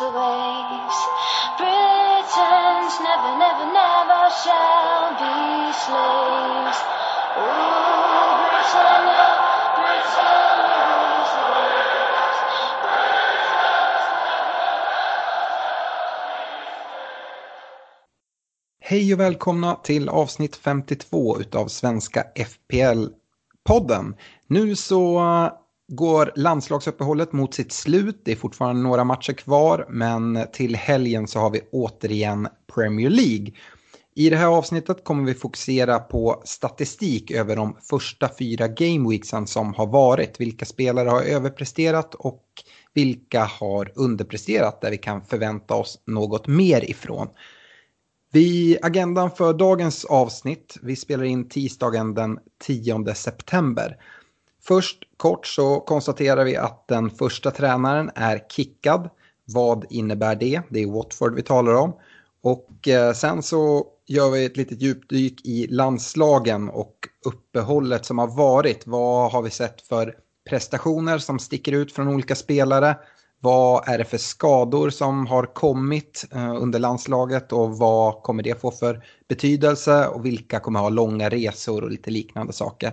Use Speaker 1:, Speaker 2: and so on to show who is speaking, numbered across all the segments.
Speaker 1: Rules the waves. Britons never, never, never shall be slaves. Ooh, Britannia, Britannia rules the waves.
Speaker 2: Hej och välkomna till avsnitt 52 utav Svenska FPL-podden. Nu så går landslagsuppehållet mot sitt slut. Det är fortfarande några matcher kvar, men till helgen så har vi återigen Premier League. I det här avsnittet kommer vi fokusera på statistik över de första fyra gameweeksen som har varit. Vilka spelare har överpresterat och vilka har underpresterat där vi kan förvänta oss något mer ifrån. Vi, agendan för dagens avsnitt, vi spelar in tisdagen den 10 september. Först kort så konstaterar vi att den första tränaren är kickad. Vad innebär det? Det är Watford vi talar om. Och eh, sen så gör vi ett litet djupdyk i landslagen och uppehållet som har varit. Vad har vi sett för prestationer som sticker ut från olika spelare? Vad är det för skador som har kommit eh, under landslaget och vad kommer det få för betydelse och vilka kommer ha långa resor och lite liknande saker.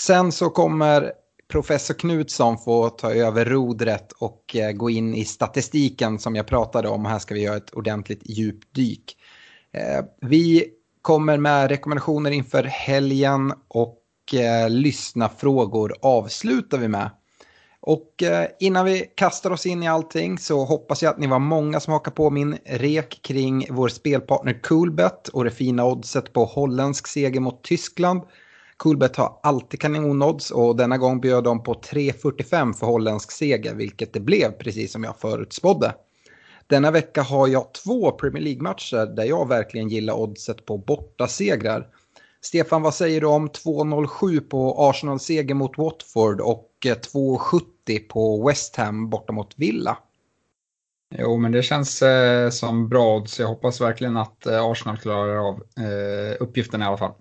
Speaker 2: Sen så kommer professor Knutsson få ta över rodret och eh, gå in i statistiken som jag pratade om. Här ska vi göra ett ordentligt djupdyk. Eh, vi kommer med rekommendationer inför helgen och eh, lyssna frågor avslutar vi med. Och innan vi kastar oss in i allting så hoppas jag att ni var många som hakar på min rek kring vår spelpartner Coolbet och det fina oddset på holländsk seger mot Tyskland. Coolbet har alltid kanonodds och denna gång bjöd de på 3.45 för holländsk seger vilket det blev precis som jag förutspådde. Denna vecka har jag två Premier League-matcher där jag verkligen gillar oddset på bortasegrar. Stefan, vad säger du om 2.07 på Arsenal-seger mot Watford och eh, 2.70 på West Ham borta mot Villa?
Speaker 3: Jo, men det känns eh, som bra odds. Jag hoppas verkligen att eh, Arsenal klarar av eh, uppgiften i alla fall.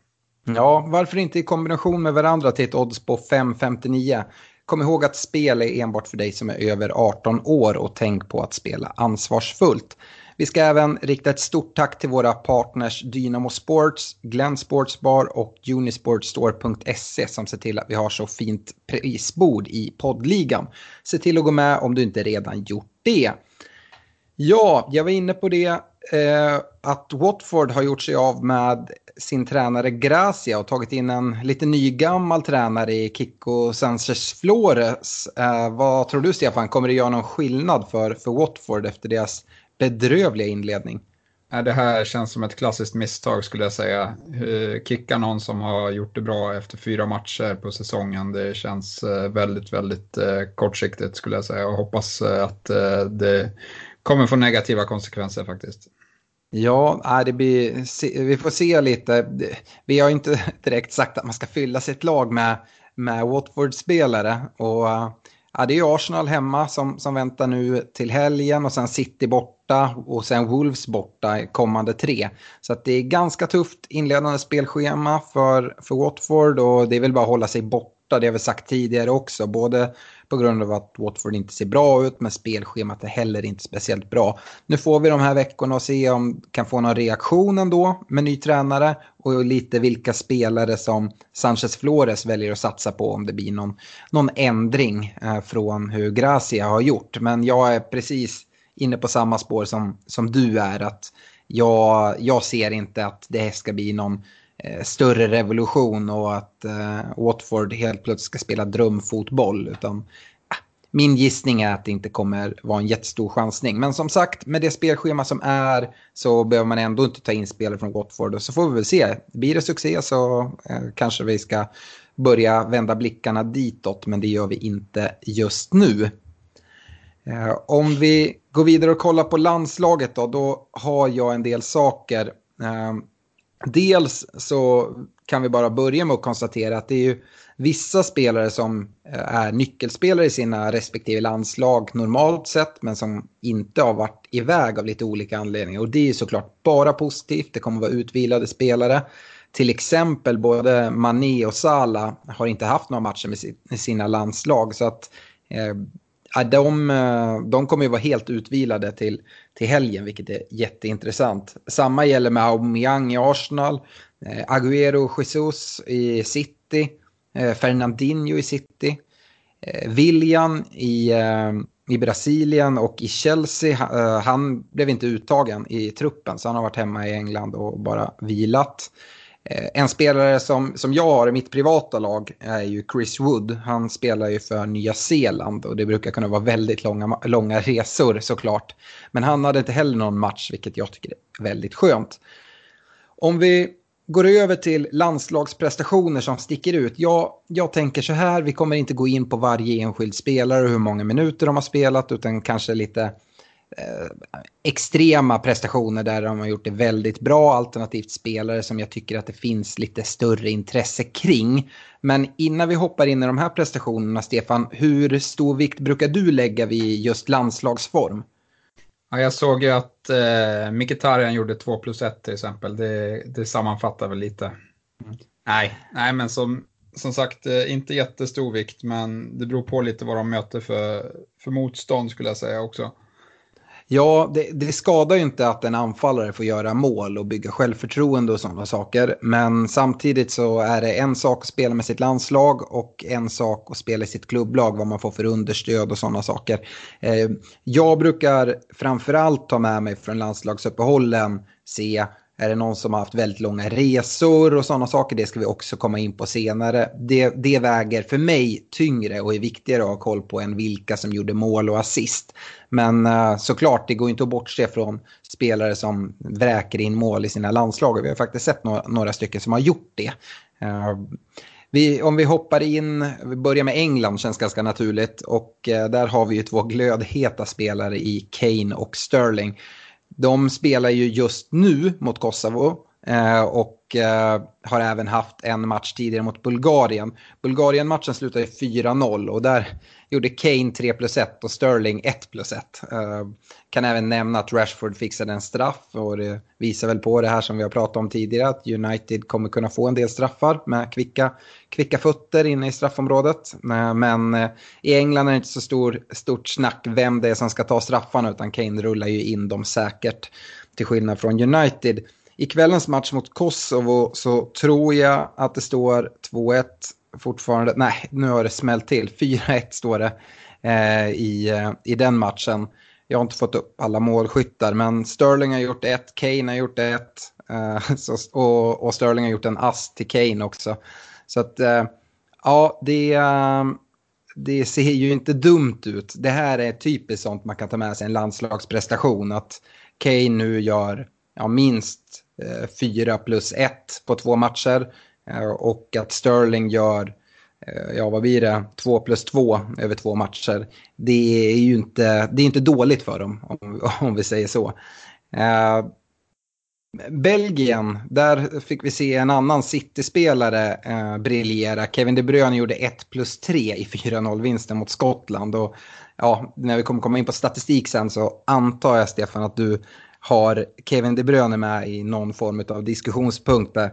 Speaker 2: Ja, varför inte i kombination med varandra till ett odds på 5.59? Kom ihåg att spel är enbart för dig som är över 18 år och tänk på att spela ansvarsfullt. Vi ska även rikta ett stort tack till våra partners Dynamo Sports, Glenn Sports Bar och Unisportstore.se som ser till att vi har så fint prisbord i poddligan. Se till att gå med om du inte redan gjort det. Ja, jag var inne på det eh, att Watford har gjort sig av med sin tränare Gracia och tagit in en lite nygammal tränare i Kiko Sanchez Flores. Eh, vad tror du Stefan, kommer det göra någon skillnad för, för Watford efter deras bedrövliga inledning?
Speaker 3: Det här känns som ett klassiskt misstag skulle jag säga. Eh, Kicka någon som har gjort det bra efter fyra matcher på säsongen. Det känns eh, väldigt, väldigt eh, kortsiktigt skulle jag säga och hoppas att det kommer få negativa konsekvenser faktiskt.
Speaker 2: Ja, det blir, vi får se lite. Vi har inte direkt sagt att man ska fylla sitt lag med, med Watford-spelare. Och, ja, det är ju Arsenal hemma som, som väntar nu till helgen och sen City borta och sen Wolves borta i kommande tre. Så att det är ganska tufft inledande spelschema för, för Watford och det är väl bara att hålla sig borta. Det har vi sagt tidigare också, både på grund av att Watford inte ser bra ut men spelschemat är heller inte speciellt bra. Nu får vi de här veckorna och se om vi kan få någon reaktion ändå med ny tränare och lite vilka spelare som Sanchez Flores väljer att satsa på om det blir någon, någon ändring eh, från hur Gracia har gjort. Men jag är precis inne på samma spår som, som du är. att jag, jag ser inte att det ska bli någon Eh, större revolution och att eh, Watford helt plötsligt ska spela drömfotboll. Utan min gissning är att det inte kommer vara en jättestor chansning. Men som sagt, med det spelschema som är så behöver man ändå inte ta in spelare från Watford. Och så får vi väl se. Blir det succé så eh, kanske vi ska börja vända blickarna ditåt. Men det gör vi inte just nu. Eh, om vi går vidare och kollar på landslaget då, då har jag en del saker. Eh, dels så kan vi bara börja med att konstatera att det är ju vissa spelare som eh, är nyckelspelare i sina respektive landslag normalt sett men som inte har varit iväg av lite olika anledningar. Och det är såklart bara positivt, det kommer att vara utvilade spelare. Till exempel både Mané och Salah har inte haft några matcher med sina landslag så att eh, de, eh, de kommer ju vara helt utvilade till, till helgen, vilket är jätteintressant. Samma gäller med Aubameyang i Arsenal, eh, Agüero Jesus i City, Eh, Fernandinho i City. Eh, William i, eh, i Brasilien och i Chelsea. Eh, han blev inte uttagen i truppen så han har varit hemma i England och bara vilat. Eh, en spelare som, som jag har i mitt privata lag är ju Chris Wood. Han spelar ju för Nya Zeeland och det brukar kunna vara väldigt långa, långa resor såklart. Men han hade inte heller någon match vilket jag tycker är väldigt skönt. Om vi går över till landslagsprestationer som sticker ut. Jag, jag tänker så här, vi kommer inte gå in på varje enskild spelare och hur många minuter de har spelat utan kanske lite eh, extrema prestationer där de har gjort det väldigt bra, alternativt spelare som jag tycker att det finns lite större intresse kring. Men innan vi hoppar in i de här prestationerna, Stefan, hur stor vikt brukar du lägga vid just landslagsform?
Speaker 3: Ja, jag såg ju att eh, Mkhitaryan gjorde 2 plus 1 till exempel. Det, det sammanfattar väl lite. Mm. Nej, nej, men som, som sagt, eh, inte jättestor vikt, men det beror på lite vad de möter för, för motstånd skulle jag säga också.
Speaker 2: Ja, det, det, skadar ju inte att en anfallare får göra mål och bygga självförtroende och sådana saker. Men samtidigt så är det en sak att spela med sitt landslag och en sak att spela i sitt klubblag, vad man får för understöd och sådana saker. Eh, jag brukar framförallt ta med mig från landslagsuppehållen se är det någon som har haft väldigt långa resor och sådana saker? Det ska vi också komma in på senare. Det, det väger för mig tyngre och är viktigare att ha koll på än vilka som gjorde mål och assist. Men uh, såklart, det går inte att bortse från spelare som vräker in mål i sina landslag. Vi har faktiskt sett några, några stycken som har gjort det. Uh, vi, om vi hoppar in, vi börjar med England känns ganska naturligt och uh, där har vi ju två glödheta spelare i Kane och Sterling. De spelar ju just nu mot Kosovo eh, och eh, har även haft en match tidigare mot Bulgarien. Bulgarien-matchen slutade 4-0 och där gjorde Kane 3 plus 1 och Sterling 1 plus 1. Eh, kan även nämna att Rashford fixade en straff och det visar väl på det här som vi har pratat om tidigare att United kommer kunna få en del straffar med kvicka, kvicka fötter inne i straffområdet. Eh, men eh, i England är det inte så stor, stort snack vem det är som ska ta straffarna utan Kane rullar ju in dem säkert till skillnad från United. I kvällens match mot Kosovo så tror jag att det står 2-1 fortfarande, nej nu har det smält till, 4-1 står det eh, i, eh, i den matchen. Jag har inte fått upp alla målskyttar men Sterling har gjort ett, Kane har gjort ett eh, så, och, och, Sterling har gjort en ass till Kane också. Så att eh, ja, det, eh, det ser ju inte dumt ut. Det här är typiskt sånt man kan ta med sig en landslagsprestation att Kane nu gör ja, minst Eh, 4 plus 1 på två matcher. Eh, och att Sterling gör, eh, ja vad blir det, 2 plus 2 över två matcher. Det är ju inte, det är inte dåligt för dem om, om vi säger så. Belgien, där fick vi se en annan City-spelare eh, briljera. Kevin De Bruyne gjorde 1 plus 3 i 4-0-vinsten mot Skottland. Och, ja, när vi kommer komma in på statistik sen så antar jag, Stefan, att du har Kevin De Bruyne med i någon form av diskussionspunkt där.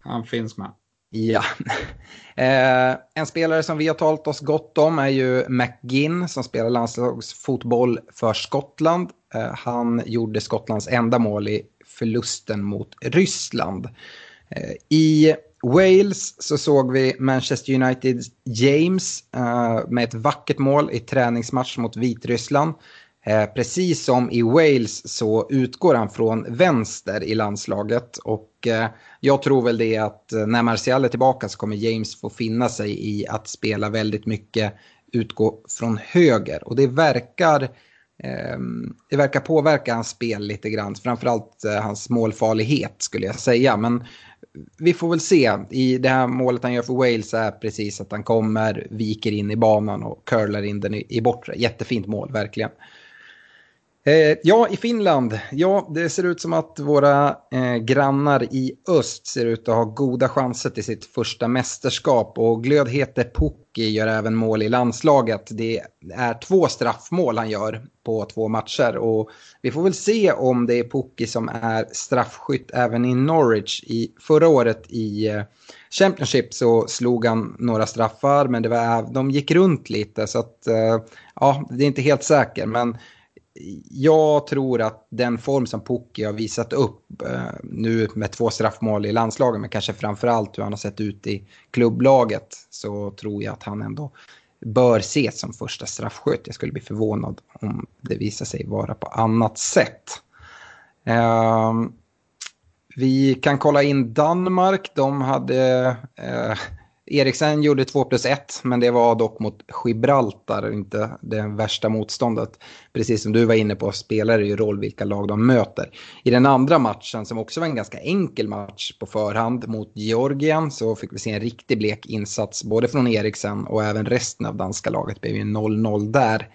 Speaker 3: Han finns med.
Speaker 2: Ja. Eh, en spelare som vi har talat oss gott om är ju McGinn som spelar landslagsfotboll för Skottland. Eh, han gjorde Skottlands enda mål i förlusten mot Ryssland. Eh, I Wales så såg vi Manchester United James med ett vackert mål i träningsmatch mot Vitryssland. Eh, precis som i Wales så utgår han från vänster i landslaget. Och eh, jag tror väl det att eh, när Martial är tillbaka så kommer James få finna sig i att spela väldigt mycket utgå från höger. Och det verkar ehm, det verkar påverka hans spel lite grann, framförallt eh, hans målfarlighet skulle jag säga. Men vi får väl se. I det här målet han gör för Wales är precis att han kommer, viker in i banan och curlar in den i bortre. Jättefint mål, verkligen. Eh, ja, i Finland. Ja, det ser ut som att våra eh, grannar i öst ser ut att ha goda chanser till sitt första mästerskap. Och glödhete Pukki gör även mål i landslaget. Det är två straffmål han gör på två matcher. Och vi får väl se om det är Pukki som är straffskytt även i Norwich. I, förra året i eh, Championship så slog han några straffar, men det var, de gick runt lite. Så att, eh, ja, det är inte helt säkert. Men jag tror att den form som Pukki har visat upp eh, nu med två straffmål i landslaget, men kanske framförallt hur han har sett ut i klubblaget, så tror jag att han ändå bör ses som första straffskytt. Jag skulle bli förvånad om det visar sig vara på annat sätt. Eh, vi kan kolla in Danmark. De hade eh, Eriksen gjorde 2 plus 1, men det var dock mot Gibraltar, inte det värsta motståndet. Precis som du var inne på spelar det ju roll vilka lag de möter. I den andra matchen, som också var en ganska enkel match på förhand mot Georgien, så fick vi se en riktig blek insats både från Eriksen och även resten av danska laget. Det blev ju 0-0 där.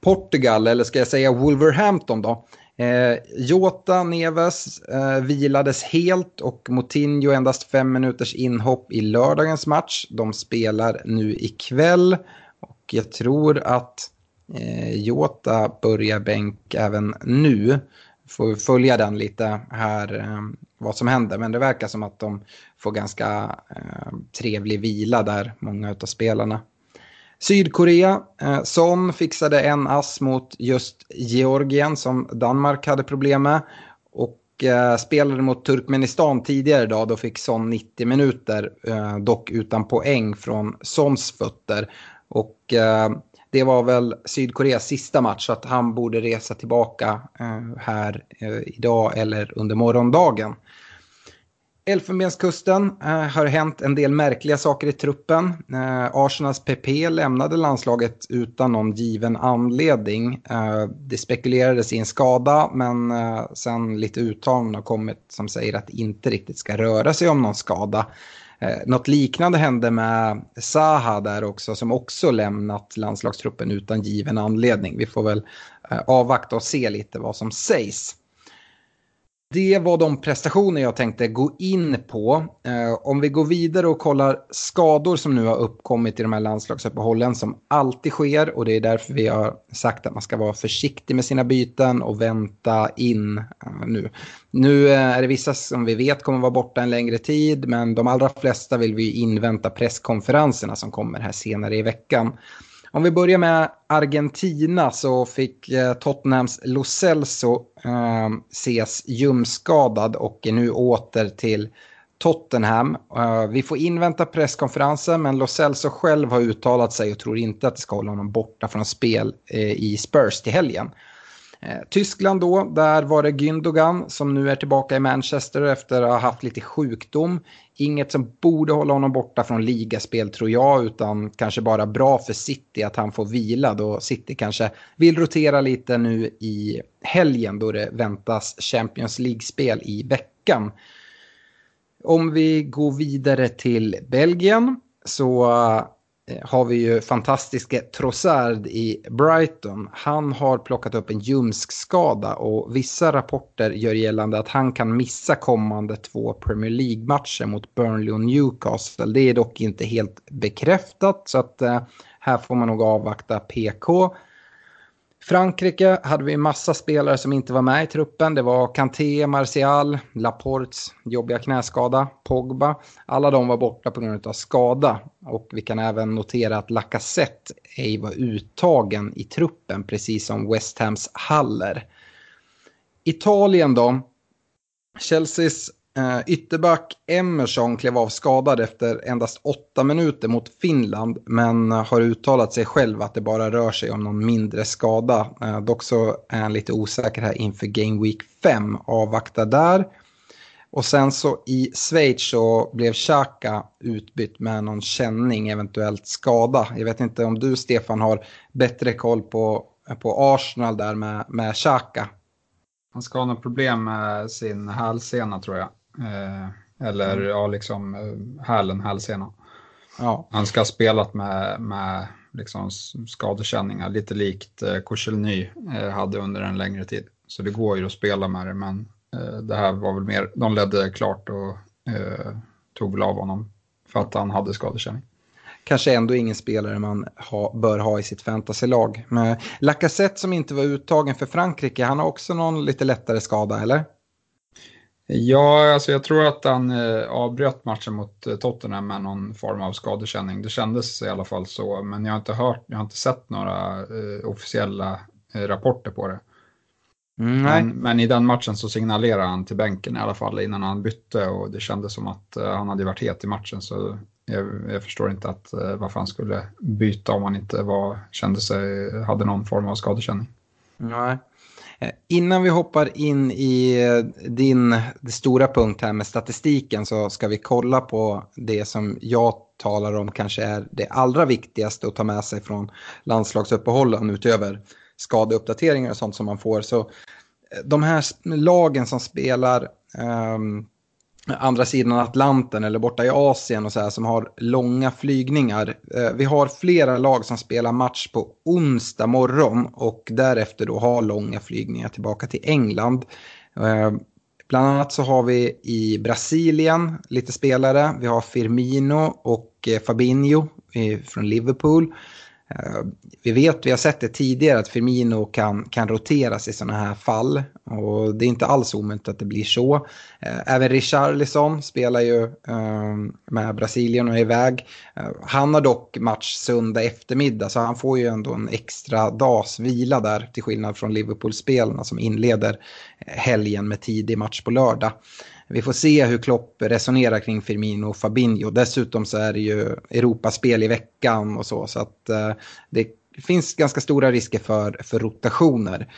Speaker 2: Portugal, eller ska jag säga Wolverhampton då, Eh, Jota Neves eh, vilades helt och Moutinho endast fem minuters inhopp i lördagens match. De spelar nu ikväll och jag tror att eh, Jota börjar bänk även nu. Får följa den lite här, eh, vad som händer. Men det verkar som att de får ganska eh, trevlig vila där, många av spelarna. Sydkorea, eh, Son fixade en ass mot just Georgien som Danmark hade problem med. Och eh, spelade mot Turkmenistan tidigare idag, då fick Son 90 minuter, eh, dock utan poäng från Sons fötter. Och eh, det var väl Sydkoreas sista match, så att han borde resa tillbaka eh, här eh, idag eller under morgondagen. Elfenbenskusten eh, har hänt en del märkliga saker i truppen. Eh, Arsenals PP lämnade landslaget utan någon given anledning. Eh, det spekulerades i en skada men eh, sen lite uttalanden har kommit som säger att det inte riktigt ska röra sig om någon skada. Eh, något liknande hände med Saha där också som också lämnat landslagstruppen utan given anledning. Vi får väl eh, avvakta och se lite vad som sägs. Det var de prestationer jag tänkte gå in på. Eh, om vi går vidare och kollar skador som nu har uppkommit i de här landslagsuppehållen som alltid sker och det är därför vi har sagt att man ska vara försiktig med sina byten och vänta in eh, nu. Nu eh, är det vissa som vi vet kommer vara borta en längre tid men de allra flesta vill vi invänta presskonferenserna som kommer här senare i veckan. Om vi börjar med Argentina så fick eh, Tottenhams Lo Celso eh, ses ljumskadad och är nu åter till Tottenham. Eh, vi får invänta presskonferensen men Lo Celso själv har uttalat sig och tror inte att det ska hålla honom borta från spel eh, i Spurs till helgen. Eh, Tyskland då, där var det Gündogan som nu är tillbaka i Manchester efter att ha haft lite sjukdom. Inget som borde hålla honom borta från ligaspel tror jag, utan kanske bara bra för City att han får vila då City kanske vill rotera lite nu i helgen då det väntas Champions League-spel i veckan. Om vi går vidare till Belgien så Eh, har vi ju fantastiske Trossard i Brighton. Han har plockat upp en ljumskskada och vissa rapporter gör gällande att han kan missa kommande två Premier League-matcher mot Burnley och Newcastle. Det är dock inte helt bekräftat så att eh, här får man nog avvakta PK. Frankrike hade vi massa spelare som inte var med i truppen. Det var Kanté, Martial, Laportes jobbiga knäskada, Pogba. Alla de var borta på grund av skada. Och vi kan även notera att Lacazette ej var uttagen i truppen, precis som West Hams Haller. Italien då. Chelseas Uh, ytterback Emerson klev av skadad efter endast åtta minuter mot Finland men har uttalat sig själv att det bara rör sig om någon mindre skada. Uh, dock så är han lite osäker här inför Game Week 5. Avvakta där. Och sen så i Schweiz så blev Xhaka utbytt med någon känning, eventuellt skada. Jag vet inte om du Stefan har bättre koll på, på Arsenal där med, med Xhaka.
Speaker 3: Han ska ha något problem med sin hälsena tror jag. Eh, eller mm. ja, liksom eh, hälen, hälsena. Ja. Han ska ha spelat med, med liksom skadekänningar, lite likt eh, Koscielny eh, hade under en längre tid. Så det går ju att spela med det, men det här var väl mer, de ledde klart och eh, tog väl av honom för att han hade skadekänning
Speaker 2: kanske ändå ingen spelare man ha, bör ha i sitt fantasylag. Men Lacazette som inte var uttagen för Frankrike, han har också någon lite lättare skada, eller?
Speaker 3: Ja, alltså jag tror att han eh, avbröt matchen mot eh, Tottenham med någon form av skadekänning. Det kändes i alla fall så, men jag har inte hört, jag har inte sett några eh, officiella rapporter på det. Mm, men, men, i den matchen så signalerade han till bänken i alla fall innan han bytte och det kändes som att han hade varit het i matchen så jag, jag förstår inte att, varför han skulle byta om han inte var, kände sig, hade någon form av skadekänning.
Speaker 2: Nej. Eh, innan vi hoppar in i eh, din stora punkt här med statistiken så ska vi kolla på det som jag talar om kanske är det allra viktigaste att ta med sig från landslagsuppehållen utöver skadeuppdateringar och sånt som man får. Så eh, de här lagen som spelar um, andra sidan Atlanten eller borta i Asien och så här som har långa flygningar. Eh, vi har flera lag som spelar match på onsdag morgon och därefter då har långa flygningar tillbaka till England. Eh, bland annat så har vi i Brasilien lite spelare. Vi har Firmino och eh, Fabinho från Liverpool. Eh, vi vet, vi har sett det tidigare, att Firmino kan, kan roteras i sådana här fall. Och det är inte alls omöjligt att det blir så. Eh, även Richarlison spelar ju ehm, med Brasilien och är iväg. Eh, han har dock match söndag eftermiddag, så han får ju ändå en extra dags vila där, till skillnad från Liverpool-spelarna som inleder helgen med tidig match på lördag. Vi får se hur Klopp resonerar kring Firmino och Fabinho. Dessutom så är det ju Europaspel i veckan och så. Så att eh, det finns ganska stora risker för, för rotationer.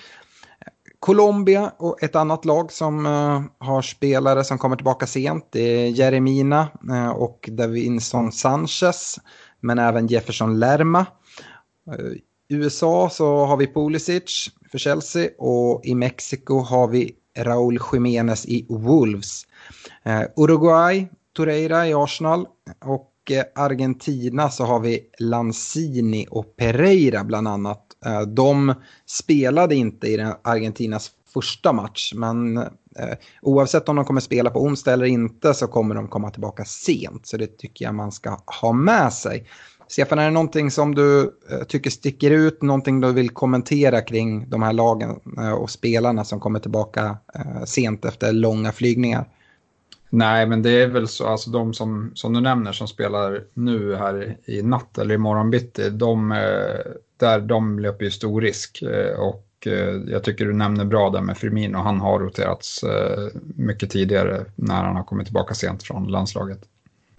Speaker 2: Colombia och ett annat lag som eh, har spelare som kommer tillbaka sent. Det är Jeremina eh, och Davinson Sanchez. Men även Jefferson Lerma. USA så har vi Pulisic för Chelsea och i Mexiko har vi Raúl Jiménez i Wolves. Eh, Uruguay, Torreira i Arsenal och eh, Argentina så har vi Lanzini och Pereira bland annat. Eh, de spelade inte i Argentinas första match men eh, oavsett om de kommer spela på onsdag eller inte så kommer de komma tillbaka sent. Så det tycker jag man ska ha med sig. Stefan, är det någonting som du eh, tycker sticker ut, någonting du vill kommentera kring de här lagen eh, och spelarna som kommer tillbaka eh, sent efter långa flygningar?
Speaker 3: Nej, men det är väl så, alltså de som, som du nämner som spelar nu här i natt eller imorgon bitti, de, där, de löper ju stor risk. Och jag tycker du nämner bra där med Firmino, han har roterats mycket tidigare när han har kommit tillbaka sent från landslaget.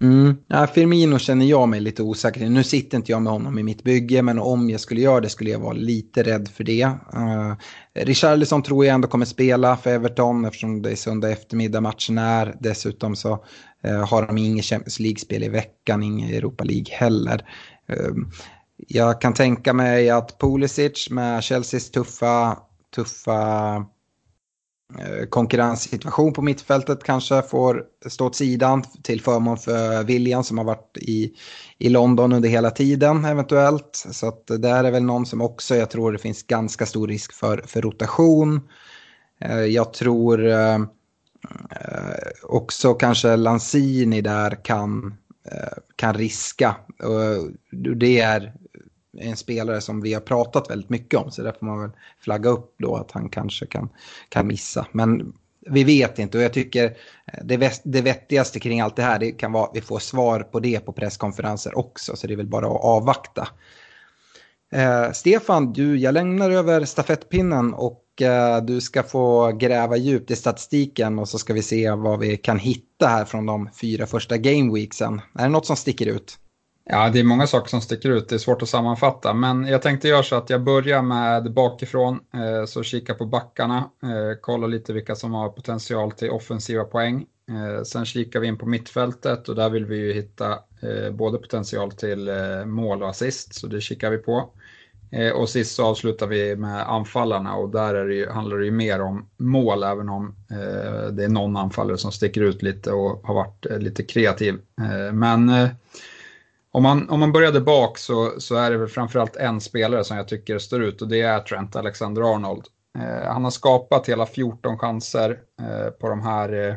Speaker 2: Mm. Ja, Firmino känner jag mig lite osäker Nu sitter inte jag med honom i mitt bygge, men om jag skulle göra det skulle jag vara lite rädd för det. Uh, Richarlison tror jag ändå kommer spela för Everton eftersom det är söndag eftermiddag matchen är. Dessutom så uh, har de inget Champions League-spel i veckan, inget Europa League heller. Uh, jag kan tänka mig att Pulisic med Chelseas tuffa, tuffa Eh, konkurrenssituation på mittfältet kanske får stå åt sidan till förmån för William som har varit i, i London under hela tiden eventuellt. Så att där är väl någon som också jag tror det finns ganska stor risk för, för rotation. Eh, jag tror eh, också kanske Lanzini där kan, kan riska. Det är en spelare som vi har pratat väldigt mycket om. Så där får man väl flagga upp då att han kanske kan, kan missa. Men vi vet inte och jag tycker eh, det, det vettigaste kring allt det här det kan vara att vi får svar på det på presskonferenser också. Så det är väl bara att avvakta. Eh, Stefan, du, jag lämnar över stafettpinnen och eh, du ska få gräva djupt i statistiken och så ska vi se vad vi kan hitta här från de fyra första gameweeksen. Är det något som sticker ut?
Speaker 3: Ja, det är många saker som sticker ut. Det är svårt att sammanfatta, men jag tänkte göra så att jag börjar med bakifrån, eh, så kika på backarna, eh, kolla lite vilka som har potential till offensiva poäng. Eh, sen kikar vi in på mittfältet och där vill vi ju hitta både potential till mål och assist, så det kikar vi på. Och sist så avslutar vi med anfallarna och där är det ju, handlar det ju mer om mål, även om det är någon anfallare som sticker ut lite och har varit lite kreativ. Men om man, om man började bak så, så är det väl framförallt en spelare som jag tycker står ut och det är Trent Alexander-Arnold. Eh, han har skapat hela 14 chanser eh, på de här eh,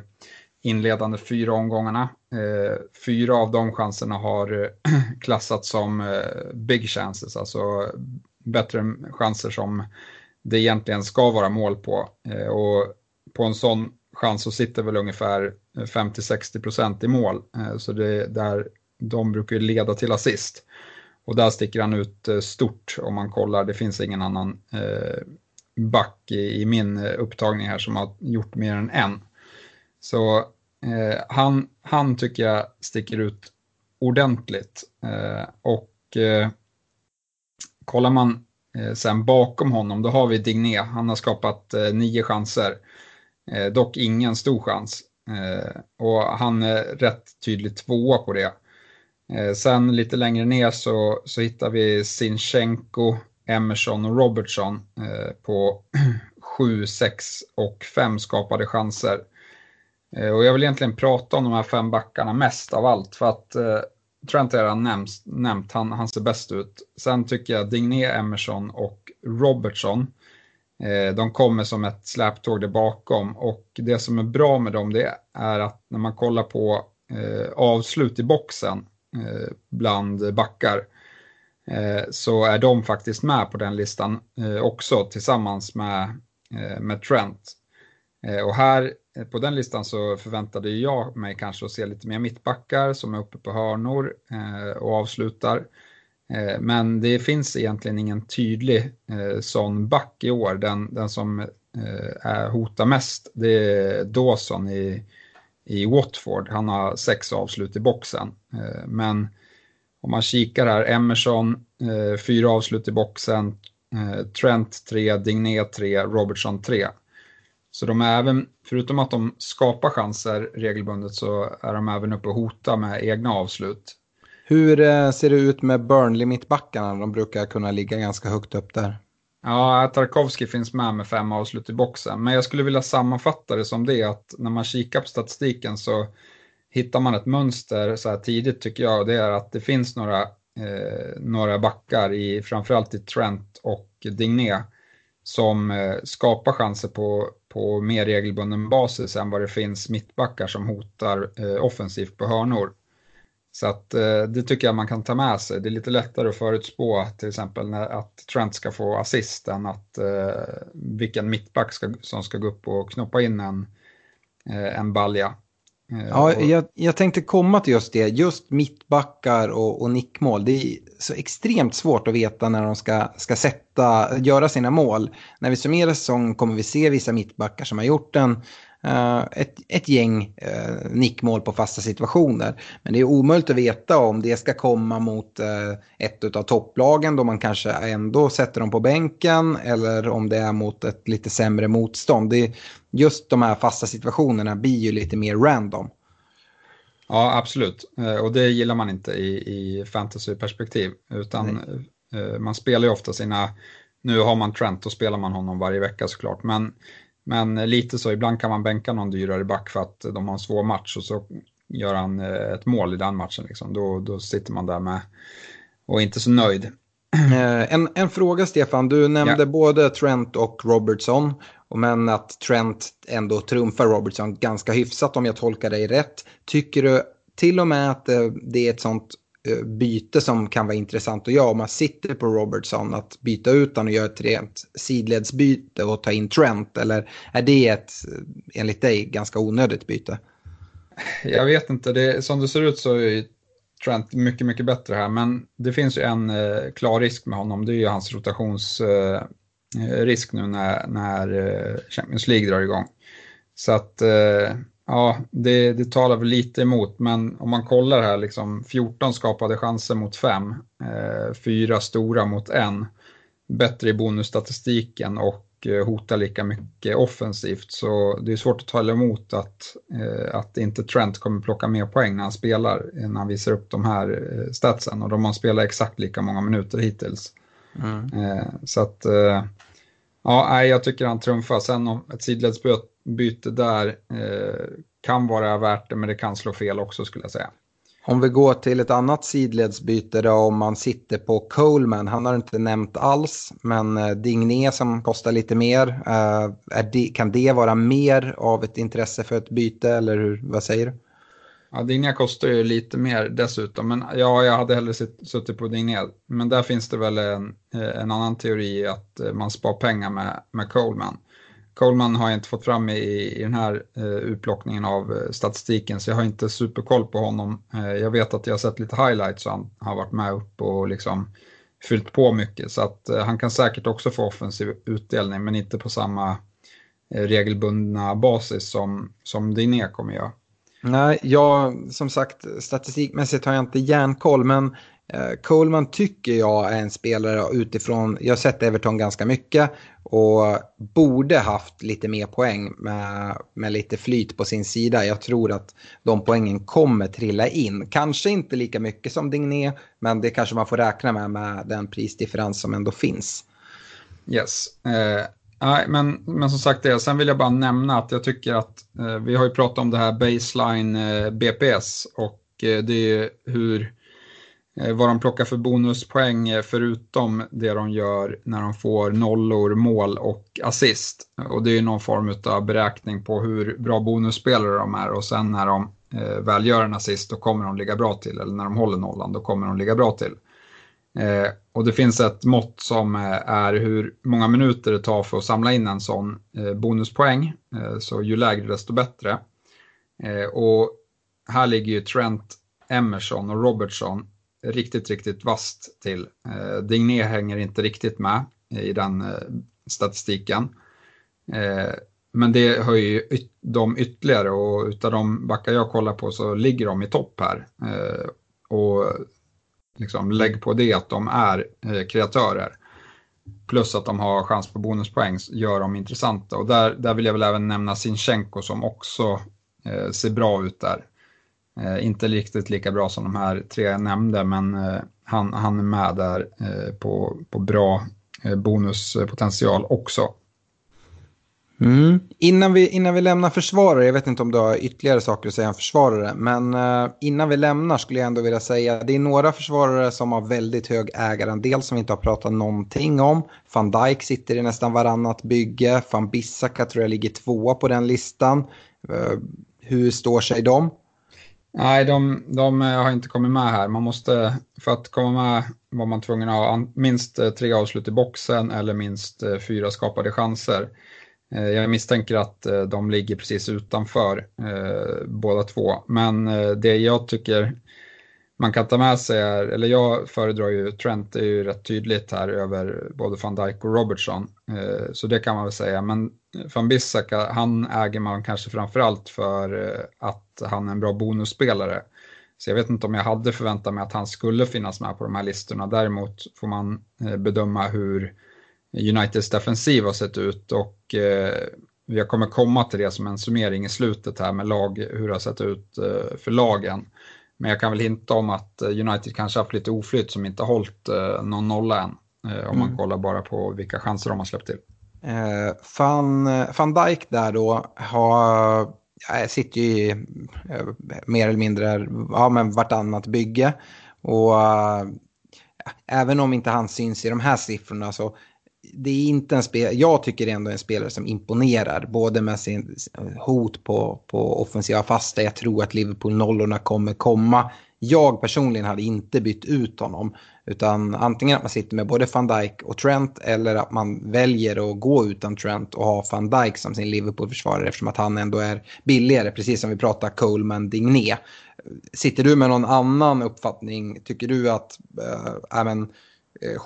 Speaker 3: inledande fyra omgångarna. Eh, fyra av de chanserna har eh, klassats som eh, big chances, alltså bättre chanser som det egentligen ska vara mål på. Eh, och på en sån chans så sitter väl ungefär eh, 50-60% i mål. Eh, så det där de brukar ju leda till assist. Och där sticker han ut eh, stort om man kollar. Det finns ingen annan eh, back i, i, min eh, upptagning här som har gjort mer än en. Så eh, han, han tycker jag sticker ut ordentligt. Eh, och eh, kollar man eh, sen bakom honom, då har vi Digné. Han har skapat eh, nio chanser. dock ingen stor chans. och han är rätt tydligt tvåa på det. Eh, sen lite längre ner så, så hittar vi Sinchenko, Emerson och Robertson eh, på 7, 6 och 5 skapade chanser. Eh, och jag vill egentligen prata om de här fem backarna mest av allt för att jag tror inte jag har redan nämnt, nämnt han, han ser bäst ut. Sen tycker jag Digné, Emerson och Robertson de kommer som ett släptåg där bakom och det som är bra med dem det är att när man kollar på avslut i boxen Eh, bland backar eh, så är de faktiskt med på den listan eh, också tillsammans med, med Trent. Och här på den listan så förväntade jag mig kanske att se lite mer mittbackar som är uppe på hörnor och avslutar. Men det finns egentligen ingen tydlig sån back i år. Den, den som hotar mest det är Dawson i, i Watford. Han har sex avslut i boxen. Eh, men om man kikar här, Emerson, eh, fyra avslut i boxen, eh, Trent tre, Digné tre, Robertson tre. Så de är även, förutom att de skapar chanser regelbundet så är de även uppe och hotar med egna avslut.
Speaker 2: Hur ser det ut med Burnley-mittbackarna? De brukar kunna ligga ganska högt upp där.
Speaker 3: Ja, Tarkovski finns med med fem avslut i boxen. Men jag skulle vilja sammanfatta det som det att när man kikar på statistiken så hittar man ett mönster så här tidigt tycker jag. och Det är att det finns några, eh, några backar i framförallt i Trent och Digné som eh, skapar chanser på, på mer regelbunden basis än vad det finns mittbackar som hotar eh, offensivt på hörnor. Så att, eh, det tycker jag man kan ta med sig. Det är lite lättare att förutspå till exempel när, att Trent ska få assist än att eh, vilken mittback ska, som ska gå upp och knoppa in en, eh, en balja.
Speaker 2: Eh, ja, jag, jag, tänkte komma till just det. Just mittbackar och, och nickmål. Det är så extremt svårt att veta när de ska, ska sätta, göra sina mål. När vi summerar säsongen kommer vi se vissa mittbackar som har gjort en ett, ett gäng uh, nickmål på fasta situationer. Men det är omöjligt att veta om det ska komma mot uh, ett av topplagen då man kanske ändå sätter dem på bänken eller om det är mot ett lite sämre motstånd. Det, just de här fasta situationerna blir ju lite mer random.
Speaker 3: Ja, absolut. Och det gillar man inte i, i fantasyperspektiv. Utan Nej. man spelar ju ofta sina, nu har man Trent, då spelar man honom varje vecka såklart. Men men lite så, ibland kan man bänka någon dyrare back för att de har en svår match och så gör han eh, ett mål i den matchen. Liksom. Då, då sitter man där med och är inte så nöjd.
Speaker 2: Eh, en, en fråga Stefan, du nämnde ja. både Trent och Robertson. Men att Trent ändå trumfar Robertson ganska hyfsat om jag tolkar dig rätt. Tycker du till och med att eh, det är ett sånt Eh, byte som kan vara intressant att göra om man sitter på Robertson att byta ut honom och göra ett rent sidledsbyte och ta in Trent eller är det ett eh, enligt dig ganska onödigt byte?
Speaker 3: Jag vet inte, det, som det ser ut så är Trent mycket, mycket bättre här men det finns ju en eh, klar risk med honom, det är ju hans rotationsrisk eh, eh nu när, när Champions League drar igång. Så att ja, det, det talar väl lite emot, men om man kollar här, liksom 14 skapade chanser mot 5, fyra stora mot en, bättre i bonusstatistiken och Eh, hotar lika mycket offensivt. Så det är svårt att tala emot att, eh, att inte Trent kommer plocka mer poäng när han spelar, eh, när han visar upp de här statsen. Och de har spelat exakt lika många minuter hittills. Mm. Så att, ja, jag tycker han trumfar. Sen om ett sidledsbyte där eh, kan vara värt det, men det kan slå fel också skulle jag säga.
Speaker 2: Om vi går till ett annat sidledsbyte då om man sitter på Coleman. Han har inte nämnt alls, men eh, Digné som kostar lite mer. Eh, det, kan det vara mer av ett intresse för ett byte eller hur, vad säger du?
Speaker 3: Ja, Digné kostar ju lite mer dessutom, men ja, jag hade hellre suttit på Digné. Men där finns det väl en, eh, en annan teori att eh, man spar pengar med, med Coleman. Coleman har jag inte fått fram i, i den här eh, utplockningen av eh, statistiken så jag har inte superkoll på honom. Eh, jag vet att jag har sett lite highlights och han har varit med upp och liksom fyllt på mycket så att eh, han kan säkert också få offensiv utdelning men inte på samma eh, regelbundna basis som, som Diné kommer göra.
Speaker 2: Nej, jag som sagt statistikmässigt har jag inte järnkoll men Eh, Coleman tycker jag är en spelare utifrån, jag har sett Everton ganska mycket och borde haft lite mer poäng med, med lite flyt på sin sida. Jag tror att de poängen kommer trilla in. Kanske inte lika mycket som Digné, men det kanske man får räkna med med den prisdifferens som ändå finns.
Speaker 3: Yes. Eh, nej, men, men som sagt det, sen vill jag bara nämna att jag tycker att eh, vi har ju pratat om det här baseline eh, BPS och eh, det är hur Eh, vad de plockar för bonuspoäng eh, förutom det de gör när de får nollor, mål och assist. Och det är någon form av beräkning på hur bra bonusspelare de är och sen när de eh, väl gör en assist då kommer de ligga bra till eller när de håller nollan då kommer de ligga bra till. Eh, och det finns ett mått som eh, är hur många minuter det tar för att samla in en sån eh, bonuspoäng. så ju lägre desto bättre. och här ligger ju Trent, Emerson och Robertson riktigt, riktigt vast till. Eh, Digné hänger inte riktigt med i den eh, statistiken. Eh, men det höjer ju dem ytterligare och utav de backar jag kollar på så ligger de i topp här. Eh, och liksom lägg på det att de är eh, kreatörer. Plus att de har chans på bonuspoäng gör dem intressanta. Och där, där vill jag väl även nämna Sinchenko som också eh, ser bra ut där. Eh, inte riktigt lika bra som de här tre jag nämnde, men eh, han, han är med där eh, på, på bra eh, bonuspotential också.
Speaker 2: Mm. Innan, vi, innan vi lämnar försvarare, jag vet inte om du har ytterligare saker att säga om försvarare, men uh, innan vi lämnar skulle jag ändå vilja säga det är några försvarare som har väldigt hög ägarandel som vi inte har pratat någonting om. Van Dijk sitter i nästan varannat bygge, van Bissaka tror jag ligger tvåa på den listan. Uh, hur står sig de?
Speaker 3: Nej, de, de eh, har inte kommit med här. Man måste, för att komma med var man tvungen att ha minst eh, tre avslut i boxen eller minst eh, fyra skapade chanser. Eh, jag misstänker att eh, de ligger precis utanför eh, båda två. Men det jag tycker man kan ta med sig är, eller jag föredrar ju Trent, det är ju rätt tydligt här över både van Dijk och Robertson. Så det kan man väl säga. Men van Bissaka, han äger man kanske framförallt för att han är en bra bonusspelare. Så jag vet inte om jag hade förväntat mig att han skulle finnas med på de här listorna. Däremot får man bedöma hur Uniteds defensiv har sett ut och eh, jag kommer komma till det som en summering i slutet här med lag, hur det har sett ut för lagen. Men jag kan väl hinta om att United kanske haft lite oflytt som inte hållit någon nolla än. Om man mm. kollar bara på vilka chanser de har släppt till.
Speaker 2: Eh, van, van Dijk där då har, ja, sitter ju i eh, mer eller mindre ja, men vartannat bygge. Och äh, även om inte han syns i de här siffrorna så det är inte en spelare, jag tycker det är ändå en spelare som imponerar. Både med sin eh, hot på, på offensiva fasta, jag tror att Liverpool-nollorna kommer komma. Jag personligen hade inte bytt ut honom. Utan antingen att man sitter med både van Dijk och Trent eller att man väljer att gå utan Trent och ha van Dijk som sin Liverpool-försvarare eftersom att han ändå är billigare, precis som vi pratar Coleman Digné. Sitter du med någon annan uppfattning? Tycker du att äh, även, äh,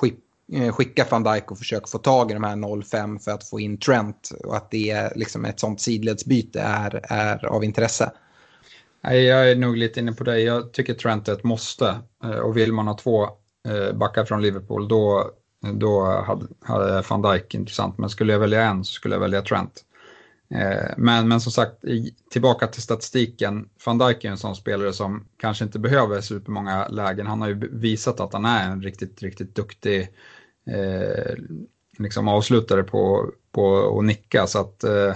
Speaker 2: Eh, skicka van Dijk och försöka få tag i de här 0-5 för att få in Trent och att det är liksom ett sånt sidledsbyte är, är av intresse.
Speaker 3: Jag är nog lite inne på det. Jag tycker Trent är ett måste eh, och vill man ha två eh, backar från Liverpool då, då hade, hade van Dijk intressant. Men skulle jag välja en så skulle jag välja Trent. Men, men som sagt, tillbaka till statistiken. Van Dijk är en sån spelare som kanske inte behöver supermånga lägen. Han har ju visat att han är en riktigt, riktigt duktig eh, liksom avslutare på, på att nicka. Så att eh,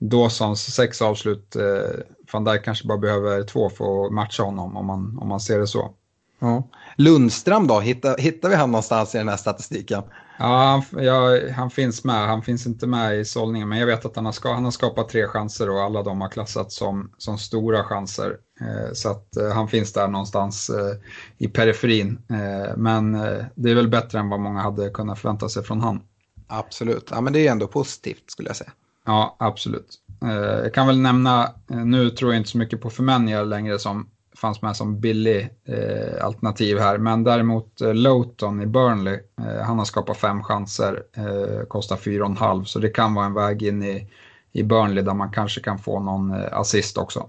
Speaker 3: Dawsons sex avslut, eh, van Dijk kanske bara behöver två för att matcha honom om man, om man ser det så.
Speaker 2: Ja. Lundström då, hittar, hittar vi honom någonstans i den här statistiken?
Speaker 3: Ja han, ja, han finns med. Han finns inte med i sållningen, men jag vet att han har, ska, han har skapat tre chanser och alla de har klassats som, som stora chanser. Eh, så att eh, han finns där någonstans eh, i periferin. Eh, men eh, det är väl bättre än vad många hade kunnat förvänta sig från han.
Speaker 2: Absolut, ja, men det är ändå positivt skulle jag säga.
Speaker 3: Ja, absolut. Eh, jag kan väl nämna, nu tror jag inte så mycket på Femenia längre som fanns med som billig eh, alternativ här. Men däremot eh, Lowton i Burnley, eh, han har skapat fem chanser, eh, kostar fyra och en halv. Så det kan vara en väg in i, i Burnley där man kanske kan få någon eh, assist också.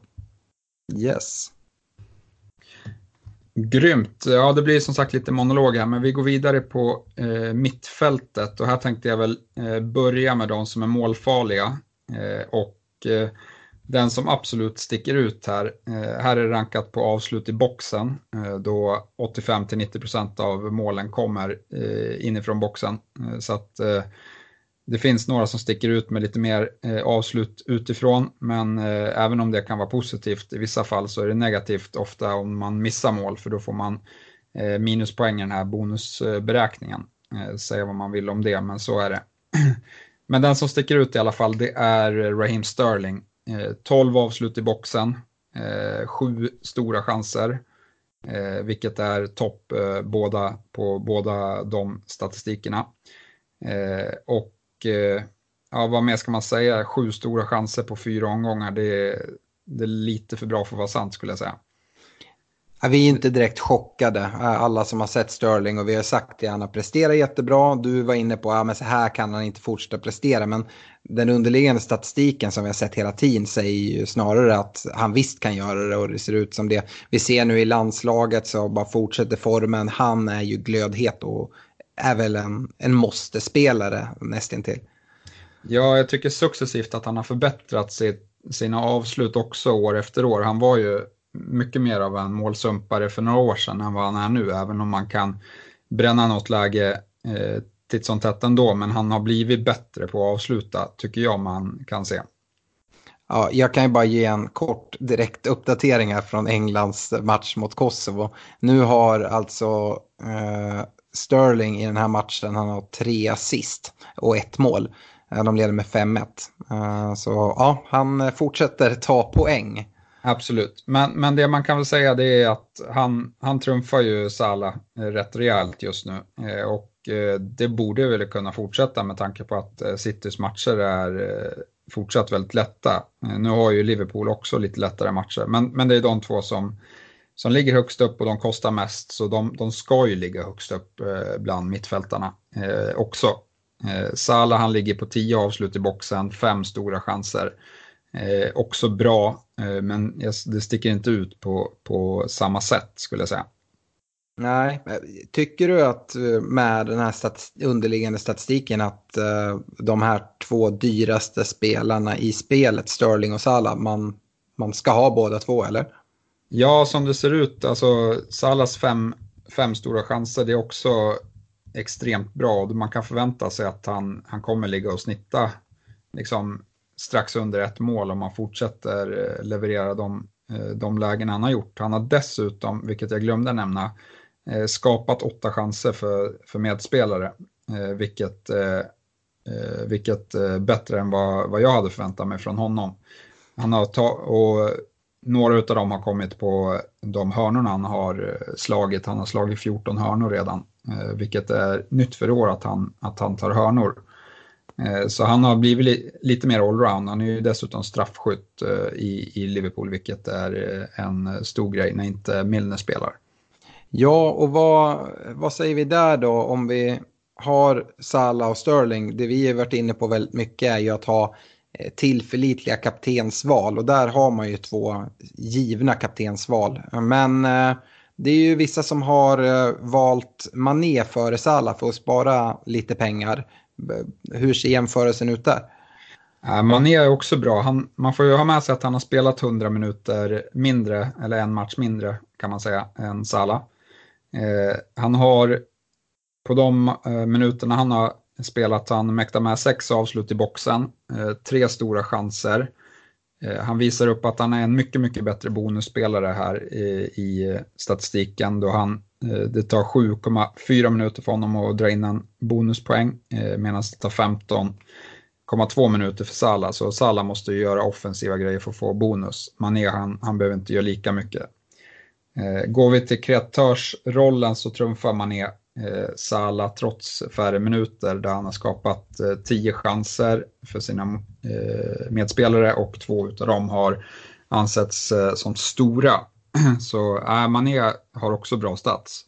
Speaker 2: Yes.
Speaker 3: Grymt. Ja, det blir som sagt lite monolog här, men vi går vidare på eh, mittfältet. Och här tänkte jag väl eh, börja med de som är målfarliga. Och den som absolut sticker ut här, eh, här är det rankat på avslut i boxen eh, då 85-90% av målen kommer eh, inifrån boxen. Eh, så att eh, det finns några som sticker ut med lite mer eh, avslut utifrån, men även om det kan vara positivt i vissa fall så är det negativt ofta om man missar mål för då får man minuspoäng i den här bonusberäkningen. Säga vad man vill om det, men så är det. Men den som sticker ut i alla fall, det är Raheem Sterling Eh, 12 avslut i boxen, eh, sju stora chanser, eh, vilket är topp båda, på båda de statistikerna. och ja, vad mer ska man säga, sju stora chanser på fyra omgångar, det är, det är lite för bra för att vara sant skulle jag säga.
Speaker 2: Vi är inte direkt chockade, alla som har sett Sterling och vi har sagt att han har presterat jättebra. Du var inne på att ja, så här kan han inte fortsätta prestera, men den underliggande statistiken som vi har sett hela tiden säger ju snarare att han visst kan göra det och det ser ut som det. Vi ser nu i landslaget så bara fortsätter formen. Han är ju glödhet och är väl en, en måste-spelare nästintill.
Speaker 3: Ja, jag tycker successivt att han har förbättrat sitt, sina avslut också år efter år. Han var ju mycket mer av en målsumpare för några år sedan än vad han är nu, även om man kan bränna något läge eh, titt som tätt ändå, men han har blivit bättre på att avsluta, tycker jag man kan se.
Speaker 2: Ja, jag kan ju bara ge en kort direkt uppdatering här från Englands match mot Kosovo. Nu har alltså eh, Sterling i den här matchen, han har tre assist och ett mål. Eh, de leder med 5-1. Eh, så ja, han fortsätter ta poäng.
Speaker 3: Absolut, men, men det man kan väl säga det är att han, han trumfar ju Salah eh, rätt rejält just nu. Eh, och eh, det borde väl kunna fortsätta med tanke på att Citys matcher är fortsatt väldigt lätta. Nu har ju Liverpool också lite lättare matcher, men, men det är de två som, som ligger högst upp och de kostar mest, så de, de ska ju ligga högst upp bland mittfältarna också. Salah han ligger på 10 avslut i boxen, fem stora chanser. Eh, också bra, men det sticker inte ut på, på samma sätt skulle jag säga.
Speaker 2: Nej, tycker du att eh, med den här stat underliggande statistiken att uh, de här två dyraste spelarna i spelet, Sterling och Salah, man, man ska ha båda två eller?
Speaker 3: Ja, som det ser ut, alltså Salahs fem, fem stora chanser, det är också extremt bra och man kan förvänta sig att han, han kommer ligga och snitta liksom, strax under ett mål om man fortsätter eh, leverera de, eh, de lägen han har gjort. Han har dessutom, vilket jag glömde nämna, eh, skapat åtta chanser för, för medspelare, vilket, vilket bättre än vad, vad jag hade förväntat mig från honom. Han har ta, och några av dem har kommit på de hörnorna han har slagit. Han har slagit 14 hörnor redan, vilket är nytt för i år att han, att han tar hörnor. Eh, så han har blivit lite mer allround. Han är ju dessutom straffskytt eh, i, i Liverpool, vilket är eh, en stor grej när inte Milner spelar.
Speaker 2: Ja, och vad, vad säger vi där då om vi har Salah och Sterling, det vi har varit inne på väldigt mycket är ju att ha tillförlitliga kaptensval och där har man ju två givna kaptensval. Men det är ju vissa som har valt Mané före Salah för att spara lite pengar. Hur ser jämförelsen ut där?
Speaker 3: Mané är också bra. Han, man får ju ha med sig att han har spelat 100 minuter mindre, eller en match mindre kan man säga, än Salah. Eh, han har på de eh, minuterna han har spelat, han mäktar med sex avslut i boxen, eh, tre stora chanser. Eh, han visar upp att han är en mycket, mycket bättre bonusspelare här i, i statistiken då han, Eh, det tar 7,4 minuter för honom att dra in en bonuspoäng eh, medan det tar 15,2 minuter för Salah. Så Salah måste ju göra offensiva grejer för att få bonus. Mané han, han behöver inte göra lika mycket. Eh, går vi till kreatörsrollen så trumfar Mané Sala trots färre minuter där han har skapat eh, tio chanser för sina medspelare och två av dem har ansetts som stora. Så äh, Mané har också bra stats.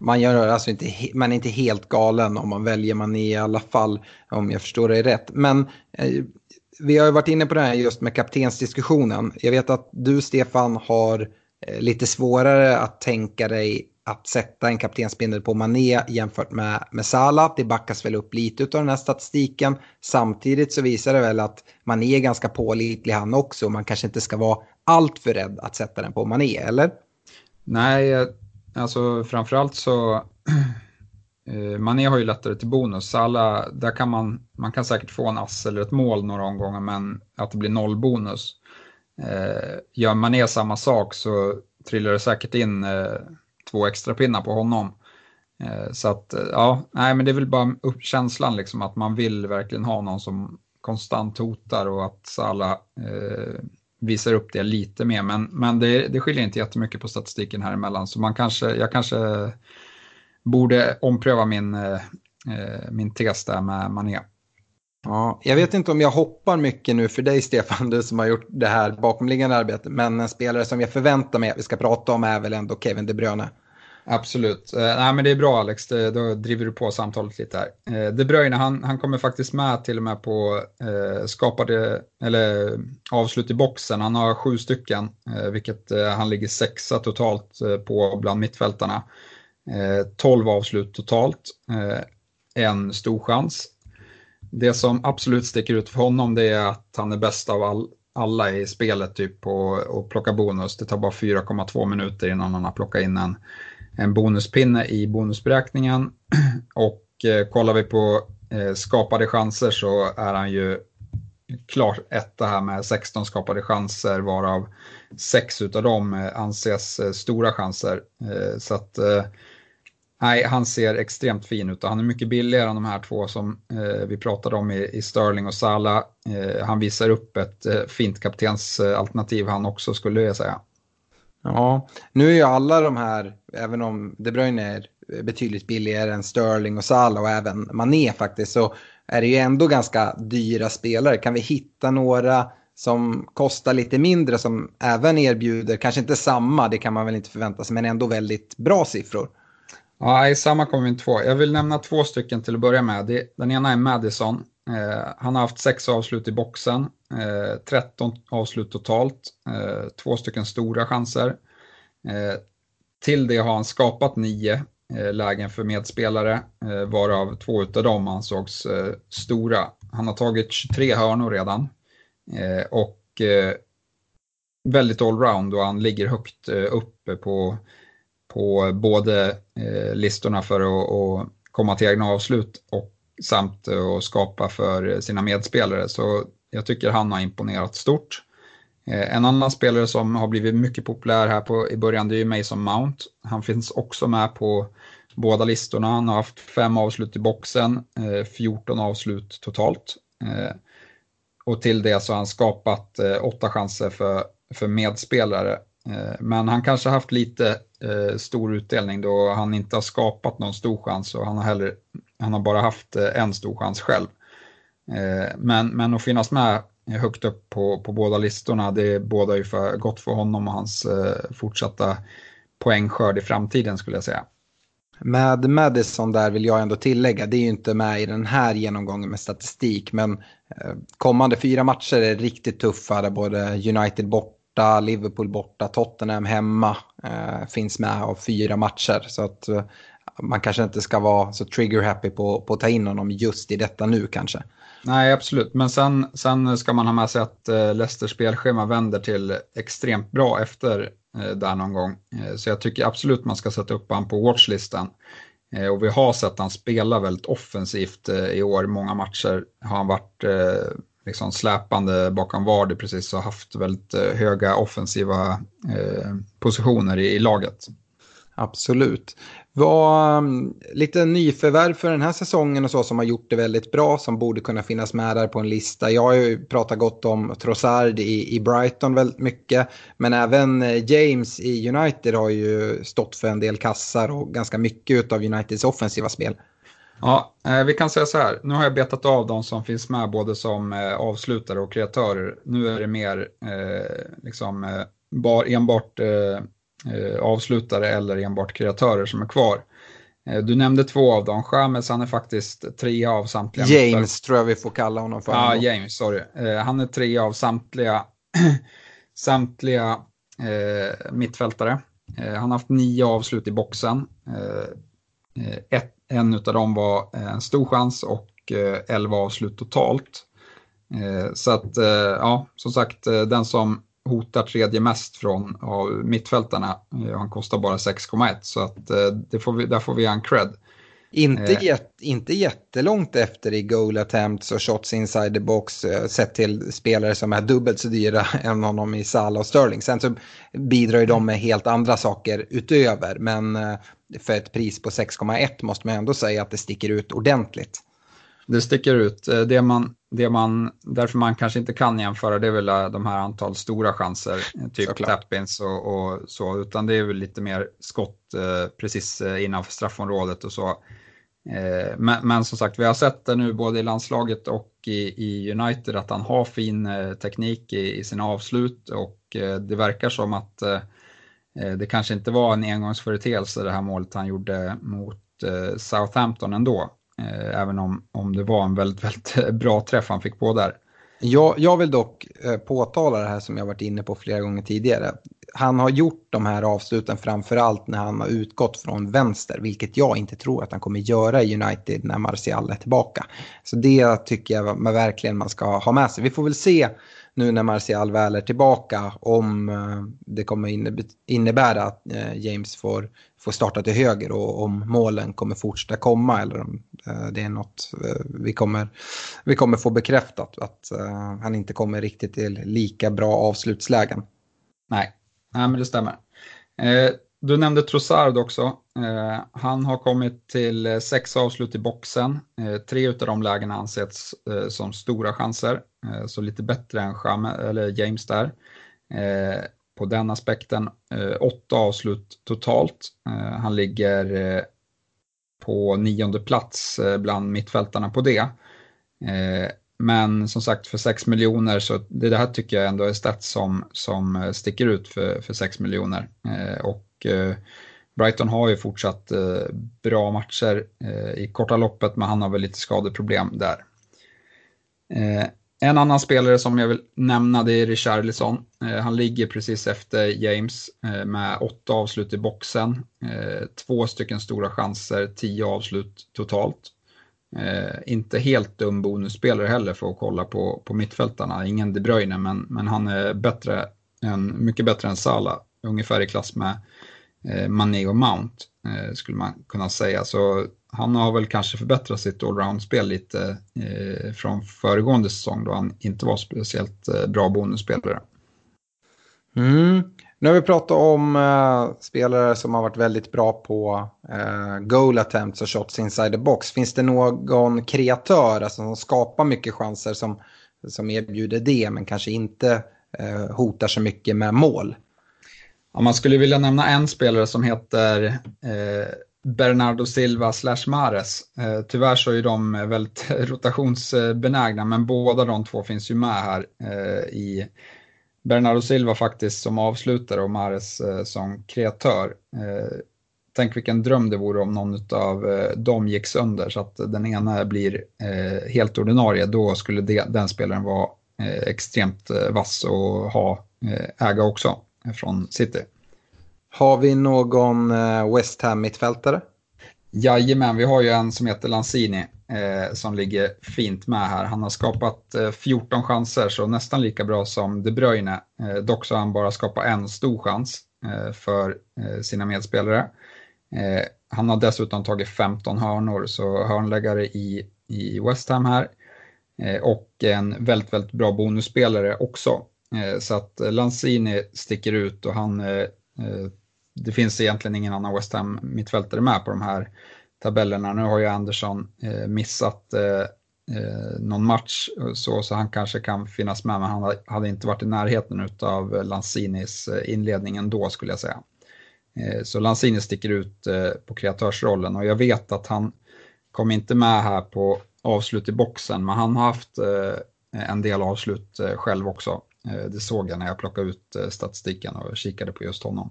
Speaker 2: Man, gör alltså inte, man är inte helt galen om man väljer Mané i alla fall, om jag förstår dig rätt. Men eh, vi har ju varit inne på det här just med kaptensdiskussionen. Jag vet att du, Stefan, har eh, lite svårare att tänka dig att sätta en kaptensbindel på Mané jämfört med, med Salah. Det backas väl upp lite av den här statistiken. Samtidigt så visar det väl att Mané är ganska pålitlig han också. Man kanske inte ska vara allt för rädd att sätta den på Mané, eller?
Speaker 3: Nej, alltså framförallt så eh, Mané har ju lättare till bonus. Salah, där kan man, man kan säkert få en ass eller ett mål några omgångar men att det blir noll bonus. Eh, gör Mané samma sak så trillar det säkert in eh, två extra pinnar på honom. Eh, så att, eh, ja, nej men det är väl bara upp känslan liksom att man vill verkligen ha någon som konstant hotar och att Salah eh, visar upp det lite mer. Men, men det, det skiljer inte jättemycket på statistiken här emellan så man kanske, jag kanske borde ompröva min, eh, eh min tes där med Mané.
Speaker 2: Ja, jag vet inte om jag hoppar mycket nu för dig Stefan, du som har gjort det här bakomliggande arbetet. Men en spelare som jag förväntar mig att vi ska prata om är väl ändå Kevin De Bruyne.
Speaker 3: Absolut. Eh, nej, men det är bra Alex, det, då driver du på samtalet lite här. Eh, De Bruyne, han, han kommer faktiskt med till och med på eh, skapade, eller avslut i boxen. Han har sju stycken, eh, vilket eh, han ligger sexa totalt eh, på bland mittfältarna. Eh, 12 avslut totalt, eh, en stor chans. Det som absolut sticker ut för honom det är att han är bäst av all, alla i spelet typ på att plocka bonus. Det tar bara 4,2 minuter innan han har plockat in en, en bonuspinne i bonusberäkningen. Och eh, kollar vi på eh, skapade chanser så är han ju klart etta här med 16 skapade chanser varav 6 utav dem eh, anses eh, stora chanser. Eh, så att eh, Nej, han ser extremt fin ut och han är mycket billigare än de här två som eh, vi pratade om i, i Sterling och Sala. Eh, han visar upp ett eh, fint kaptensalternativ han också skulle jag säga.
Speaker 2: Ja, nu är ju alla de här, även om De Bruyne är betydligt billigare än Sterling och Salah och även Mané faktiskt, så är det ju ändå ganska dyra spelare. Kan vi hitta några som kostar lite mindre som även erbjuder, kanske inte samma, det kan man väl inte förvänta sig, men ändå väldigt bra siffror?
Speaker 3: Ja, i samma kommer vi inte få. Jag vill nämna två stycken till att börja med. Den ena är Madison. Eh, han har haft sex avslut i boxen, eh, 13 avslut totalt, eh, två stycken stora chanser. Eh, till det har han skapat nio eh, lägen för medspelare, varav två utav dem ansågs stora. Han har tagit 23 hörnor redan och väldigt allround och han ligger högt uppe på på både eh, listorna för att, komma till egna avslut och samt att skapa för sina medspelare. Så jag tycker han har imponerat stort. Eh, en annan spelare som har blivit mycket populär här på, i början det är Mason Mount. Han finns också med på båda listorna. Han har haft fem avslut i boxen, eh, 14 avslut totalt. Och till det så har han skapat åtta chanser för, för medspelare. Men han kanske haft lite eh, stor utdelning då han inte har skapat någon stor chans och han har, heller, han har bara haft eh, en stor chans själv. Eh, men, men att finnas med högt upp på, på båda listorna, det bådar ju för, gott för honom och hans eh, fortsatta poängskörd i framtiden skulle jag säga.
Speaker 2: Med Madison där vill jag ändå tillägga, det är ju inte med i den här genomgången med statistik, men eh, kommande fyra matcher är riktigt tuffa där både United borta, Liverpool borta, Tottenham hemma eh, finns med av fyra matcher. Så att eh, man kanske inte ska vara så trigger-happy på, på att ta in honom just i detta nu kanske.
Speaker 3: Nej, absolut. Men sen, sen ska man ha med sig att eh, Leicesters spelschema vänder till extremt bra efter eh, där någon gång. Eh, så jag tycker absolut man ska sätta upp honom på watchlistan. Eh, och vi har sett han spela väldigt offensivt eh, i år. Många matcher har han varit eh, liksom släpande bakom Vardy precis och haft väldigt eh, höga offensiva eh, positioner i, i laget.
Speaker 2: Absolut Vad, mm, lite nyförvärv för den här säsongen och så som har gjort det väldigt bra som borde kunna finnas med där på en lista. Jag har ju pratat gott om Trossard i, i Brighton väldigt mycket. Men även eh, James i United har ju stått för en del kassar och ganska mycket av Uniteds offensiva spel.
Speaker 3: Ja, eh, vi kan säga så här. Nu har jag betat av de som finns med både som eh, avslutare och kreatörer. Nu är det mer eh, liksom, bar, enbart eh, eh, avslutare eller enbart kreatörer som är kvar. Eh, du nämnde två av dem. Chamez han är faktiskt tre av samtliga.
Speaker 2: James mittar. tror jag vi får kalla honom för.
Speaker 3: Ja, James, sorry. Eh, han är tre av samtliga, samtliga eh, mittfältare. Eh, han har haft nio avslut i boxen. Eh, ett, en av dem var en stor chans och elva avslut totalt. Så att, ja, som sagt, den som hotar tredje mest från av mittfältarna. Eh, han kostar bara 6,1 så att eh, det får vi, där får vi en cred.
Speaker 2: Inte, eh. jät, inte jättelångt efter i goal attempts och shots inside the box sett till spelare som är dubbelt så dyra än honom i Salah och Sterling. Sen så bidrar ju de med helt andra saker utöver men för ett pris på 6,1 måste man ändå säga att det sticker ut ordentligt.
Speaker 3: Det sticker ut. Det man det man, därför man kanske inte kan jämföra det är väl äh, de här antal stora chanser, typ tappins och, och, så, utan det är väl lite mer skott eh, precis innanför straffområdet och så. Eh, men, men, som sagt, vi har sett det nu både i landslaget och i, i United att han har fin eh, teknik i, i sina avslut och det verkar som att Eh, det kanske inte var en engångsföreteelse det här målet han gjorde mot eh, Southampton ändå. Eh, även om, om det var en väldigt, väldigt bra träff han fick på där.
Speaker 2: Jag, jag vill dock påtala det här som jag varit inne på flera gånger tidigare. Han har gjort de här avsluten framförallt när han har utgått från vänster, vilket jag inte tror att han kommer göra i United när Martial är tillbaka. Så det tycker jag verkligen man ska ha med sig. Vi får väl se nu när Martial väl är tillbaka om eh, det kommer innebära att eh, James får, får starta till höger och om målen kommer fortsätta komma eller om eh, det är något vi kommer, vi kommer få bekräftat att han inte kommer riktigt till lika bra avslutslägen.
Speaker 3: Nej, Nej men det stämmer. Du nämnde Trossard också. Eh, han har kommit till eh, sex avslut i boxen. Eh, tre av de lägena ansetts som stora chanser, så lite bättre än eller James där. På den aspekten. Åtta avslut totalt. Han ligger på nionde plats bland mittfältarna på det. Men som sagt för 6 miljoner så det här tycker jag ändå är stats som, som sticker ut för, för 6 miljoner. Och Eh, Brighton har ju fortsatt eh, bra matcher eh, i korta loppet men han har väl lite skadeproblem där. En annan spelare som jag vill nämna det är Richarlison. Han ligger precis efter James med åtta avslut i boxen. Två stycken stora chanser, tio avslut totalt. Inte helt dum bonusspelare heller för att kolla på, på mittfältarna. Ingen De Bruyne men, men han är bättre än, mycket bättre än Salah. Ungefär i klass med Eh, Mané och Mount eh, skulle man kunna säga. Så han har väl kanske förbättrat sitt allround-spel lite eh, från föregående säsong då han inte var speciellt bra bonusspelare.
Speaker 2: Mm. Nu har vi pratat om eh, spelare som har varit väldigt bra på eh, goal attempts och shots inside the box. Finns det någon kreatör alltså, som skapar mycket chanser som, som erbjuder det men kanske inte eh, hotar så mycket med mål?
Speaker 3: Ja, man skulle vilja nämna en spelare som heter eh, Bernardo Silva slash Mares. Eh, tyvärr så är de väldigt rotationsbenägna men båda de två finns ju med här eh, i Bernardo Silva faktiskt som avslutare och Mares eh, som kreatör. Eh, tänk vilken dröm det vore om någon av eh, dem gick sönder så att den ena blir eh, helt ordinarie. Då skulle den spelaren vara extremt vass och ha, äga också från City.
Speaker 2: Har vi någon eh, West Ham mittfältare?
Speaker 3: Jajamän, vi har ju en som heter Lanzini eh, som ligger fint med här. Han har skapat eh, 14 chanser, så nästan lika bra som De Bruyne. Eh, dock så har han bara skapat en stor chans eh, för eh, sina medspelare. Eh, han har dessutom tagit 15 hörnor, så hörnläggare i, i West Ham här. Eh, och en väldigt, väldigt bra bonusspelare också. Eh, så att eh, Lanzini sticker ut och han eh, det finns egentligen ingen annan West Ham mittfältare med på de här tabellerna. Nu har ju Andersson missat någon match så, så han kanske kan finnas med men han hade inte varit i närheten av Lanzinis inledning ändå skulle jag säga. Så Lanzini sticker ut på kreatörsrollen och jag vet att han kom inte med här på avslut i boxen men han har haft en del avslut själv också. Eh, det såg jag när jag plockade ut eh, statistiken och kikade på just honom.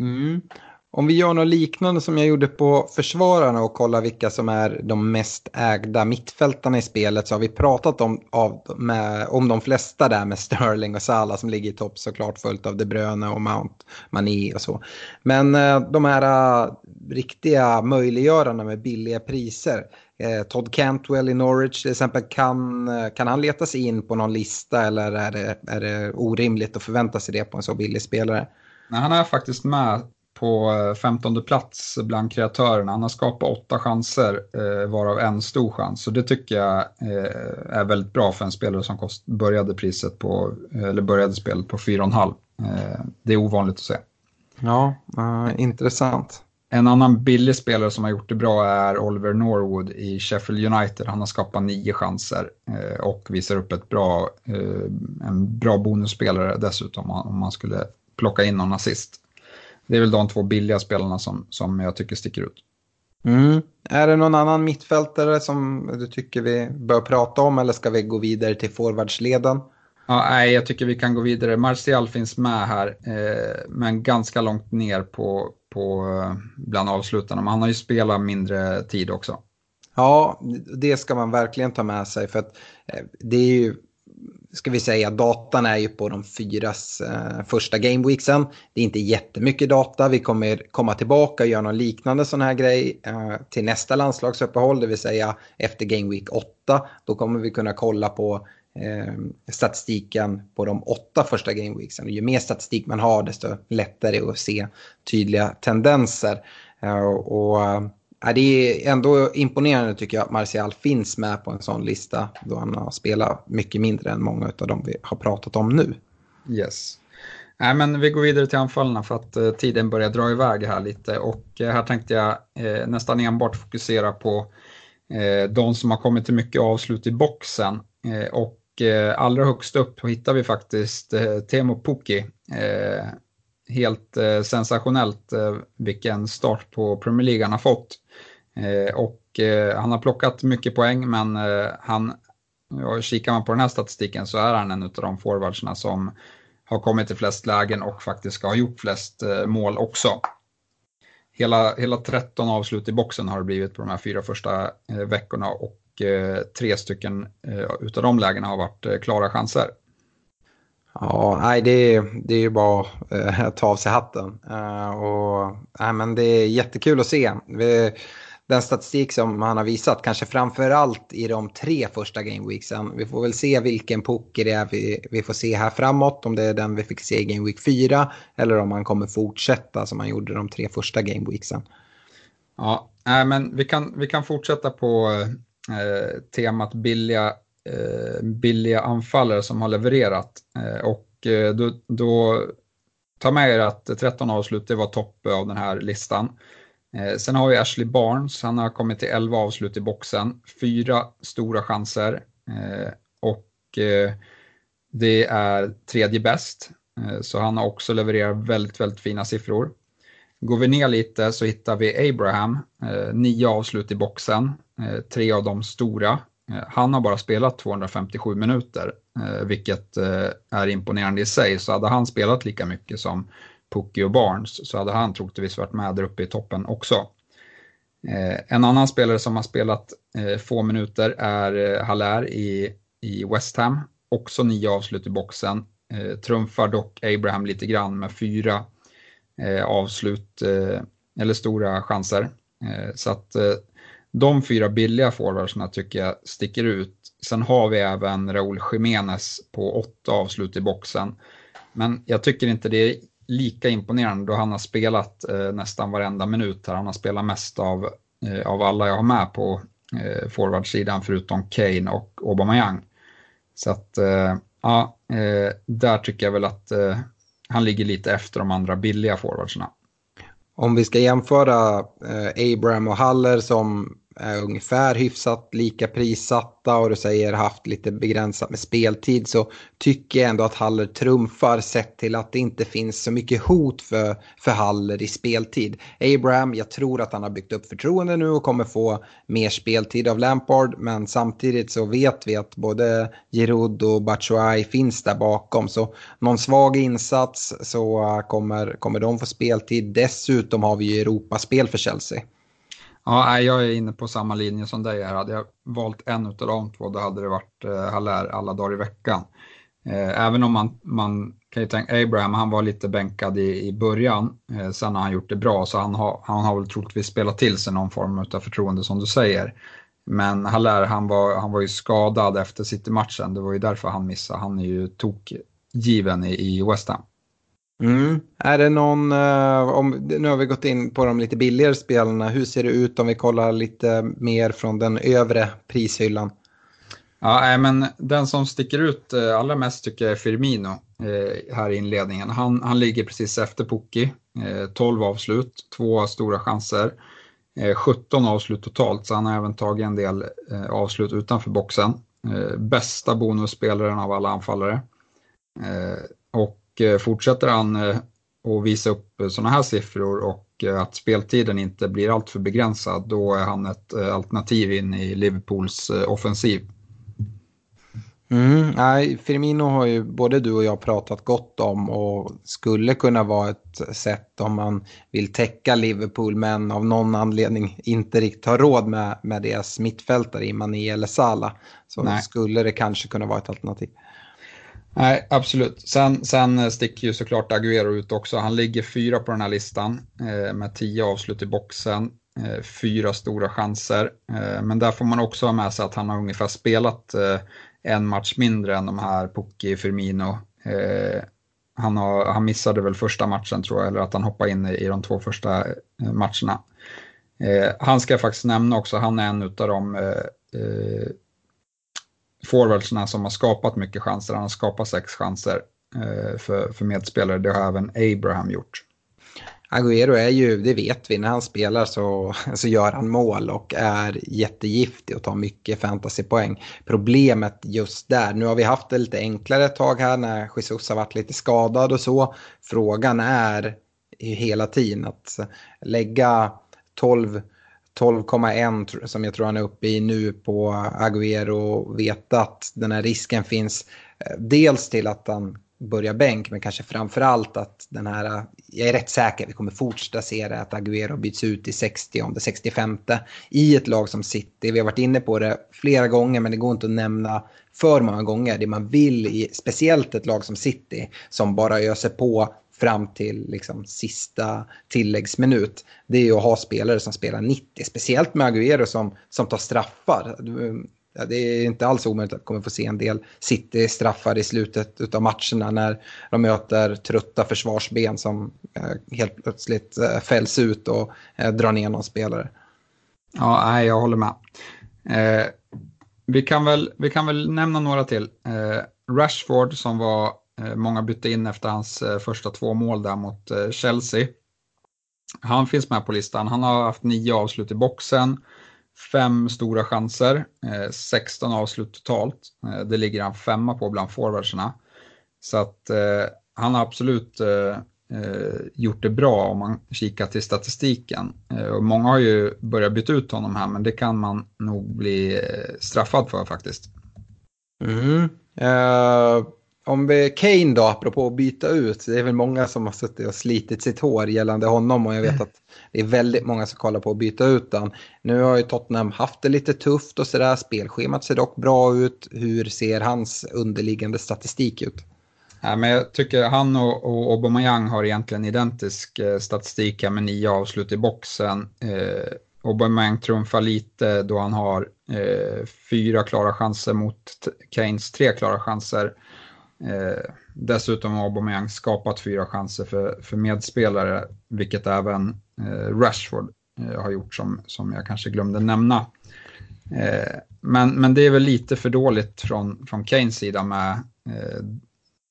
Speaker 2: Mm. Om vi gör något liknande som jag gjorde på försvararna och kollar vilka som är de mest ägda mittfältarna i spelet så har vi pratat om, av, med, om de flesta där med Sterling och Salah som ligger i topp såklart följt av De Bruyne och Mount, Mané och så. Men eh, de här riktiga möjliggörarna med billiga priser. Eh, Todd Cantwell i Norwich till exempel, kan, eh, kan han leta sig in på någon lista eller är det, är det orimligt att förvänta sig det på en så billig spelare?
Speaker 3: Nej, han är faktiskt med på 15 eh, plats bland kreatörerna. Han har skapat åtta chanser, eh, varav en stor chans. Så det tycker jag eh, är väldigt bra för en spelare som kost, började, priset på, eller började spelet på 4,5. Eh, det är ovanligt att se.
Speaker 2: Ja, uh, intressant.
Speaker 3: En annan billig spelare som har gjort det bra är Oliver Norwood i Sheffield United. Han har skapat nio chanser eh, och visar upp ett bra, eh, en bra bonusspelare dessutom om man skulle plocka in någon assist. Det är väl de två billiga spelarna som, som jag tycker sticker ut.
Speaker 2: Mm. Är det någon annan mittfältare som du tycker vi bör prata om eller ska vi gå vidare till forwardsleden?
Speaker 3: Ja, nej, jag tycker vi kan gå vidare. Martial finns med här, eh, men ganska långt ner på, på eh, bland avslutarna. Men han har ju spelat mindre tid också.
Speaker 2: Ja, det ska man verkligen ta med sig för att eh, det är ju ska vi säga, datan är ju på de fyras eh, första gameweeksen. Det är inte jättemycket data. Vi kommer komma tillbaka och göra någon liknande sån här grej eh, till nästa landslagsuppehåll, det vill säga efter gameweek 8. Då kommer vi kunna kolla på Ehm, statistiken på de åtta första gameweeksen. Ju mer statistik man har, desto lättare att se tydliga tendenser. Eh, och eh, det är ändå imponerande tycker jag att Martial finns med på en sån lista då han har spelat mycket mindre än många av de vi har pratat om nu.
Speaker 3: Yes. Nej, men vi går vidare till anfallarna för att eh, tiden börjar dra iväg här lite och eh, här tänkte jag eh, nästan enbart fokusera på eh, de som har kommit till mycket avslut i boxen eh, och eh, allra högst upp hittar vi faktiskt eh, Temo Pukki. Eh, helt eh, sensationellt eh, vilken start på Premier League han har fått. Eh, och eh, han har plockat mycket poäng men eh, han, ja, kikar man på den här statistiken så är han en av de forwardsarna som har kommit till flest lägen och faktiskt ska ha gjort flest mål också. Hela, hela 13 avslut i boxen har det blivit på de här fyra första veckorna och tre stycken utav de lägena har varit klara chanser.
Speaker 2: Ja, nej, det, är, det är ju bara att ta av sig hatten. och, nej, men det är jättekul att se. Den statistik som han har visat, kanske framför allt i de tre första gameweeksen. Vi får väl se vilken poker det är vi, vi får se här framåt, om det är den vi fick se i Game Week 4 eller om han kommer fortsätta som han gjorde de tre första gameweeksen.
Speaker 3: Ja, äh, men vi kan, vi kan fortsätta på eh, temat billiga, eh, billiga anfallare som har levererat. Eh, och eh, då, då ta med er att 13 avslut, det var topp av den här listan. Eh, sen har vi Ashley Barnes, han har kommit till 11 avslut i boxen, fyra stora chanser eh, och eh, det är tredje bäst. Eh, så han har också levererat väldigt, väldigt fina siffror. Går vi ner lite så hittar vi Abraham, eh, nio avslut i boxen, eh, tre av dem stora. Eh, han har bara spelat 257 minuter, vilket är imponerande i sig. Så hade han spelat lika mycket som Pukki och Barnes så hade han troligtvis varit med där uppe i toppen också. Eh, en annan spelare som har spelat eh, få minuter är eh, Haller i, i West Ham. Också nio avslut i boxen. Eh, trumfar dock Abraham lite grann med fyra Eh, avslut eh, eller stora chanser. Eh, så att eh, de fyra billiga forwardsarna tycker jag sticker ut. Sen har vi även Raúl Jiménez på åtta avslut i boxen. Men jag tycker inte det är lika imponerande då han har spelat eh, nästan varenda minut här. Han har spelat mest av, eh, av alla jag har med på eh, forwardsidan förutom Kane och Aubameyang. Så att, eh, ja, eh, där tycker jag väl att eh, han ligger lite efter de andra billiga forwardsarna.
Speaker 2: Om vi ska jämföra eh, Abraham och Haller som är ungefär hyfsat lika prissatta och du säger haft lite begränsat med speltid så tycker jag ändå att Haller trumfar sett till att det inte finns så mycket hot för, för Haller i speltid. Abraham, jag tror att han har byggt upp förtroende nu och kommer få mer speltid av Lampard men samtidigt så vet vi att både Giroud och Batshuay finns där bakom så någon svag insats så kommer, kommer de få speltid. Dessutom har vi ju Europaspel för Chelsea.
Speaker 3: Ja, jag är inne på samma linje som dig här. Hade jag valt en av de två då hade det varit eh, Haller alla dagar i veckan. Eh, även om man, man kan ju tänka, Abraham han var lite bänkad i, i början, eh, sen har han gjort det bra så han har, han har väl troligtvis spelat till sig någon form av förtroende som du säger. Men Haller han var, han var ju skadad efter City-matchen, det var ju därför han missade. Han är ju tokgiven i, i West Ham.
Speaker 2: Mm. Är det någon, eh, om, nu har vi gått in på de lite billigare spelarna, hur ser det ut om vi kollar lite mer från den övre prishyllan?
Speaker 3: Ja, men den som sticker ut eh, allra mest tycker jag är Firmino eh, här i inledningen. Han, han ligger precis efter Pukki, eh, 12 avslut, två stora chanser, 17 avslut totalt, så han har även tagit en del avslut utanför boxen. Bästa bonusspelaren av alla anfallare. Och Eh, fortsätter han att eh, visa upp sådana här siffror och eh, att speltiden inte blir alltför begränsad, då är han ett alternativ in i Liverpools offensiv.
Speaker 2: Mm, nej, Firmino har ju både du och jag pratat gott om och skulle kunna vara ett sätt om man vill täcka Liverpool men av någon anledning inte riktigt har råd med, med deras mittfältare i Mané eller Salah. Så nej. skulle det kanske kunna vara ett alternativ.
Speaker 3: Nej, absolut. Sen, sen sticker ju såklart Agüero ut också. Han ligger fyra på den här listan eh, med tio avslut i boxen, eh, fyra stora chanser. Eh, men där får man också ha med sig att han har ungefär spelat eh, en match mindre än de här Pukki, Firmino. Eh, han, har, han missade väl första matchen tror jag, eller att han hoppade in i, i de två första eh, matcherna. Eh, han ska jag faktiskt nämna också, han är en av de eh, eh, forwardsarna som har skapat mycket chanser. Han har skapat sex chanser eh, för, för medspelare. Det har även Abraham gjort.
Speaker 2: Agüero är ju, det vet vi, när han spelar så, så gör han mål och är jättegiftig och tar mycket fantasypoäng. Problemet just där, nu har vi haft det lite enklare ett tag här när Jesus har varit lite skadad och så. Frågan är hela tiden att lägga 12 12,1 som jag tror han är uppe i nu på Agüero vet veta att den här risken finns. Eh, dels till att han börjar bänk men kanske framförallt att den här, eh, jag är rätt säker, vi kommer fortsätta se det att Agüero byts ut i 60 om det 65 i ett lag som City. Vi har varit inne på det flera gånger men det går inte att nämna för många gånger. Det man vill i speciellt ett lag som City som bara öser på fram till liksom, sista tilläggsminut. Det är ju att ha spelare som spelar 90, speciellt med Agüero som, som tar straffar. Det är inte alls omöjligt att kommer få se en del City-straffar i slutet av matcherna när de möter trötta försvarsben som eh, helt plötsligt eh, fälls ut och eh, drar ner någon spelare.
Speaker 3: Ja, nej, jag håller med. Eh, vi, kan väl, vi kan väl nämna några till. Eh, Rashford som var Eh, många bytte in efter hans eh, första två mål där mot eh, Chelsea. Han finns med på listan. Han har haft nio avslut i boxen, fem stora chanser, 16 avslut totalt. Det ligger han femma på bland forwardsarna. Så att han har absolut gjort det bra om man kikar till statistiken. Och många har ju börjat byta ut honom här men det kan man nog bli straffad för faktiskt.
Speaker 2: Mm. Uh om vi, Kane då, apropå att byta ut, det är väl många som har suttit och slitit sitt hår gällande honom och jag vet att det är väldigt många som kollar på att byta ut den. Nu har ju Tottenham haft det lite tufft och sådär, spelschemat ser dock bra ut. Hur ser hans underliggande statistik ut?
Speaker 3: Ja, men jag tycker han och, och Aubameyang har egentligen identisk eh, statistik här med nio avslut i boxen. Eh, Aubameyang trumfar lite då han har eh, fyra klara chanser mot Keynes tre klara chanser. Eh, dessutom har Aubameyang skapat fyra chanser för, för medspelare, vilket även eh, Rashford eh, har gjort som, som jag kanske glömde nämna. Eh, men, men det är väl lite för dåligt från, från Keynes sida med, eh,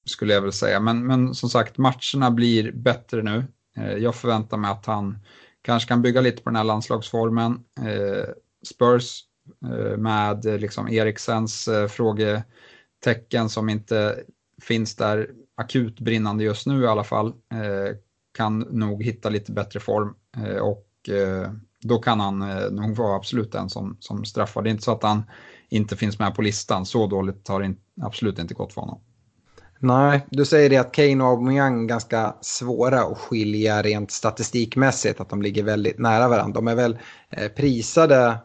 Speaker 3: skulle jag väl säga. Men, men som sagt, matcherna blir bättre nu. Eh, jag förväntar mig att han kanske kan bygga lite på den här landslagsformen. Eh, Spurs eh, med liksom Eriksens eh, frågetecken som inte finns där akut brinnande just nu i alla fall, eh, kan nog hitta lite bättre form eh, och eh, då kan han nog vara absolut den som, som straffar. Det är inte så att han inte finns med på listan, så dåligt har det absolut inte gått för honom.
Speaker 2: Nej, du säger det att Kane och Aubameyang är ganska svåra att skilja rent statistikmässigt, att de ligger väldigt nära varandra. De är väl prisade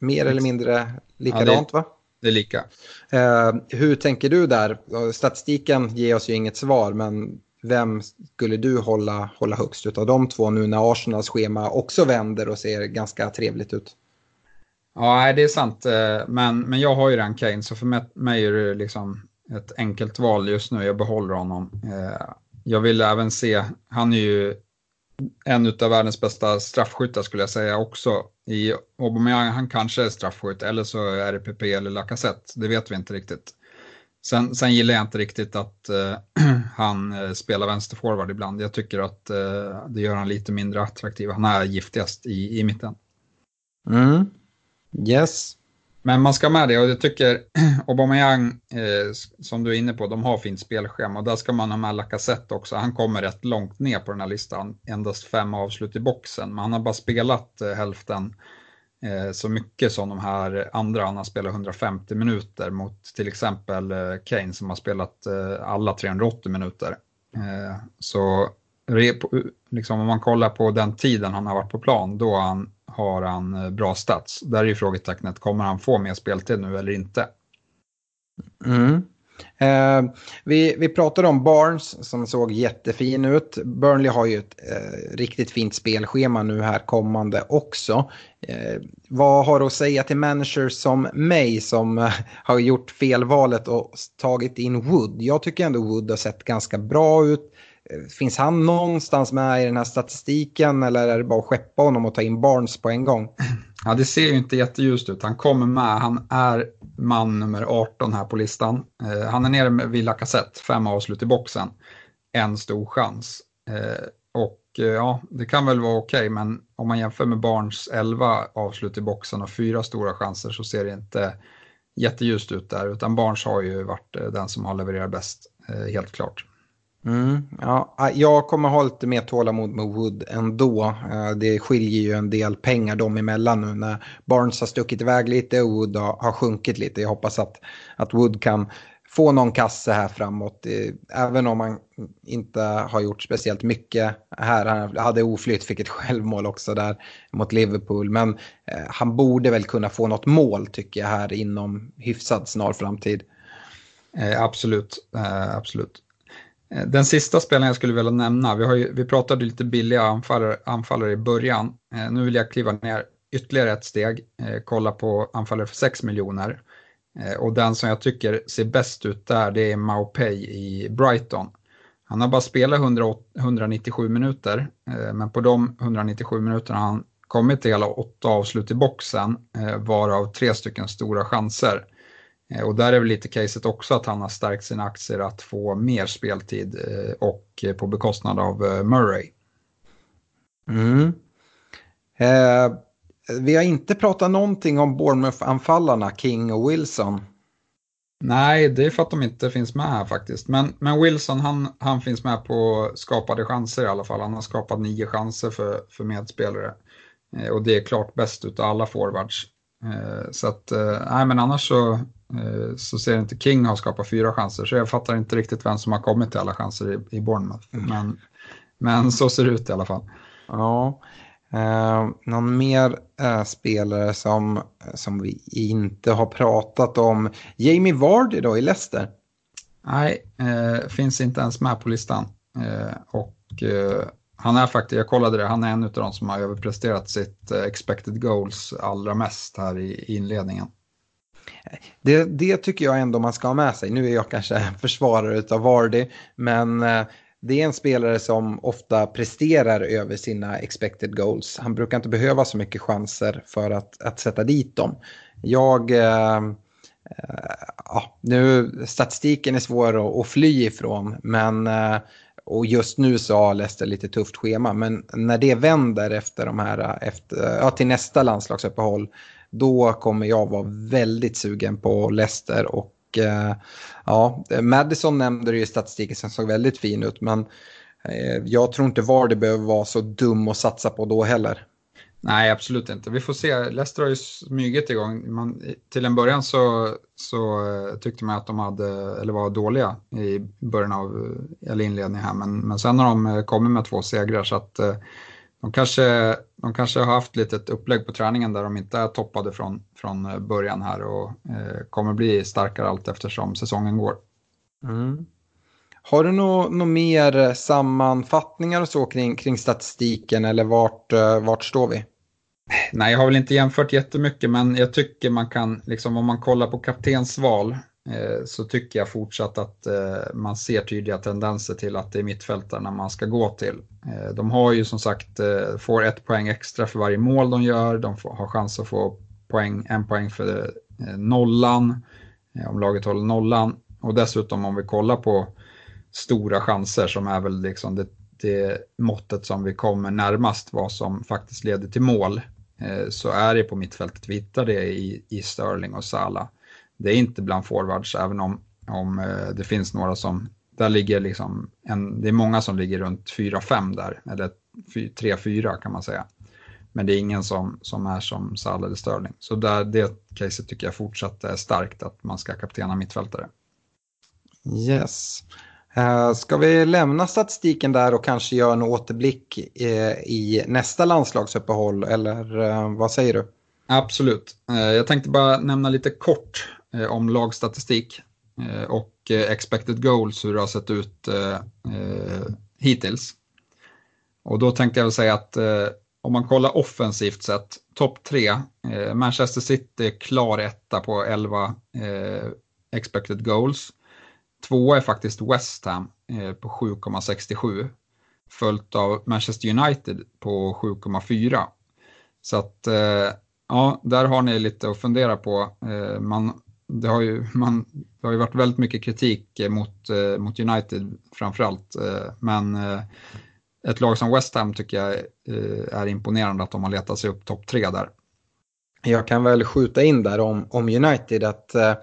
Speaker 2: mer eller mindre likadant ja, det, va?
Speaker 3: Det är lika.
Speaker 2: Eh, hur tänker du där? Statistiken ger oss ju inget svar, men vem skulle du hålla, hålla högst av de två nu när Arsenals schema också vänder och ser ganska trevligt ut?
Speaker 3: Ja, det är sant. Eh, men, men jag har ju den Kane, så för mig är det liksom ett enkelt val just nu. Jag behåller honom. Eh, jag vill även se, han är ju en av världens bästa straffskyttar skulle jag säga också. I Aubameyang, han kanske är straffskytt eller så är det PP eller Lacazette, det vet vi inte riktigt. Sen, sen gillar jag inte riktigt att eh, han eh, spelar vänsterforward ibland. Jag tycker att eh, det gör han lite mindre attraktiv. Han är giftigast i, i mitten.
Speaker 2: Mm. Yes.
Speaker 3: Men man ska med det och jag tycker Aubameyang, eh, som du är inne på, de har fint spelschema och där ska man ha med Lacazette också. Han kommer rätt långt ner på den här listan, endast fem avslut i boxen, men han har bara spelat eh, hälften eh, så mycket som de här andra. Han har spelat 150 minuter mot till exempel eh, Kane som har spelat eh, alla 380 minuter. Eh, så liksom, om man kollar på den tiden han har varit på plan, då har han har han eh, bra stats. Där är ju frågetecknet, kommer han få mer speltid nu eller inte?
Speaker 2: Mm. Eh, vi, vi pratade om Barnes som såg jättefin ut. Burnley har ju ett eh, riktigt fint spelschema nu här kommande också. Eh, vad har du att säga till managers som mig som eh, har gjort felvalet och tagit in Wood? Jag tycker ändå Wood har sett ganska bra ut. Eh, finns han någonstans med i den här statistiken eller är det bara att skeppa honom och ta in Barnes på en gång?
Speaker 3: Ja, det ser ju inte jätteljust ut. Han kommer med, han är man nummer 18 här på listan. Eh, han är nere med Villa Kassett, fem avslut i boxen. En stor chans. Eh, och eh, ja, det kan väl vara okej, okay, men om man jämför med Barnes 11 avslut i boxen och fyra stora chanser så ser det inte jätteljust ut där, utan Barnes har ju varit eh, den som har levererat bäst, eh, helt klart.
Speaker 2: Mm, ja, ah, jag kommer ha lite mer tålamod med Wood ändå. Eh, det skiljer ju en del pengar dem emellan nu när Barnes har stuckit iväg lite och Wood har sjunkit lite. Jag hoppas att, att Wood kan få någon kasse här framåt. Eh, även om han inte har gjort speciellt mycket här. Han hade oflytt, fick ett självmål också där mot Liverpool. Men eh, han borde väl kunna få något mål tycker jag här inom hyfsad snar framtid.
Speaker 3: Eh, absolut, eh, absolut. Eh, den sista spelaren jag skulle vilja nämna, vi, har ju, vi pratade lite billiga anfallare, anfallare i början. Eh, nu vill jag kliva ner ytterligare ett steg, eh, kolla på anfallare för 6 miljoner. Och den som jag tycker ser bäst ut där, det är Maupay i Brighton. Han har bara spelat 100, 197 minuter, men på de 197 minuterna har han kommit till hela åtta avslut i boxen, varav tre stycken stora chanser. Eh, och där är väl lite caset också att han har stärkt sina aktier att få mer speltid eh, och på bekostnad av eh, Murray.
Speaker 2: Mm. Eh, vi har inte pratat någonting om Bournemouth-anfallarna King och Wilson.
Speaker 3: Nej, det är för att de inte finns med här faktiskt. Men, men Wilson, han, han finns med på skapade chanser i alla fall. Han har skapat nio chanser för, för medspelare. Eh, och det är klart bäst utav alla forwards. Så att, nej men annars så, så ser inte King ha skapat fyra chanser, så jag fattar inte riktigt vem som har kommit till alla chanser i, i Bournemouth. Mm. Men, men så ser det ut i alla fall.
Speaker 2: Ja, eh, någon mer eh, spelare som, som vi inte har pratat om? Jamie Vardy då i Leicester?
Speaker 3: Nej, eh, finns inte ens med på listan. Eh, och eh, han är faktiskt, jag kollade det, han är en av de som har överpresterat sitt eh, expected goals allra mest här i, i inledningen.
Speaker 2: Det, det, tycker jag ändå man ska ha med sig. Nu är jag kanske försvarare av Vardy, men eh, det är en spelare som ofta presterar över sina expected goals. Han brukar inte behöva så mycket chanser för att, att sätta dit dem. Jag... Eh, eh, ja, nu, statistiken är svår att, att fly ifrån, men... Eh, och just nu så har Leicester lite tufft schema, men när det vänder efter de här, eh, efter, ja, till nästa landslagsuppehåll, då kommer jag vara väldigt sugen på Leicester och eh, ja, Madison nämnde det i statistiken som såg väldigt fin ut, men eh, jag tror inte var det behöver vara så dum att satsa på då heller.
Speaker 3: Nej, absolut inte. Vi får se. Leicester har ju smugit igång. Man, till en början så, så eh, tyckte man att de hade, eller var dåliga i början av, eh, eller inledningen här, men, men sen har de eh, kommit med två segrar så att de kanske, de kanske har haft lite ett upplägg på träningen där de inte är toppade från, från början här och eh, kommer bli starkare allt eftersom säsongen går.
Speaker 2: Mm. Har du några no mer sammanfattningar och så kring, kring statistiken eller vart, eh, vart står vi?
Speaker 3: Nej, jag har väl inte jämfört jättemycket men jag tycker man kan, liksom om man kollar på kaptensval Eh, Eh, så tycker jag fortsatt att eh, man ser tydliga tendenser till att det är mittfältarna man ska gå till. Eh, de har ju som sagt, får ett poäng extra för varje mål de gör, de har chans att få poäng, en poäng för nollan, om laget håller nollan. Och dessutom om vi kollar på stora chanser som är väl liksom det, det måttet som vi kommer närmast vad som faktiskt leder till mål, så är det på mittfältet. Vi hittar det i, i Sterling och Salah det är inte bland forwards, även om, om eh, det finns några som, där ligger liksom, en, det är många som ligger runt 4-5 där, eller 3-4 kan man säga. Men det är ingen som, som är som Salah eller Sterling. Så där, det caset tycker jag fortsatt är starkt, att man ska kaptena mittfältare.
Speaker 2: Yes. Uh, ska vi lämna statistiken där och kanske göra en återblick uh, i nästa landslagsuppehåll, eller vad säger du?
Speaker 3: Absolut. Jag tänkte bara nämna lite kort Eh, Eh, om lagstatistik eh, och eh, expected goals, hur det har sett ut eh, eh, hittills. Och då tänkte jag väl säga att om man kollar offensivt sett, topp tre, Manchester City klar etta på 11 expected goals. Tvåa är faktiskt West Ham på 7,67 följt av Manchester United på 7,4. Så att ja, där har ni lite att fundera på. Man det har ju, man, det har ju varit väldigt mycket kritik eh, mot, eh, mot United framförallt. Eh, men eh, ett lag som West Ham tycker jag eh, är imponerande att de har letat sig upp topp tre där.
Speaker 2: Jag kan väl skjuta in där om, om United att Eh,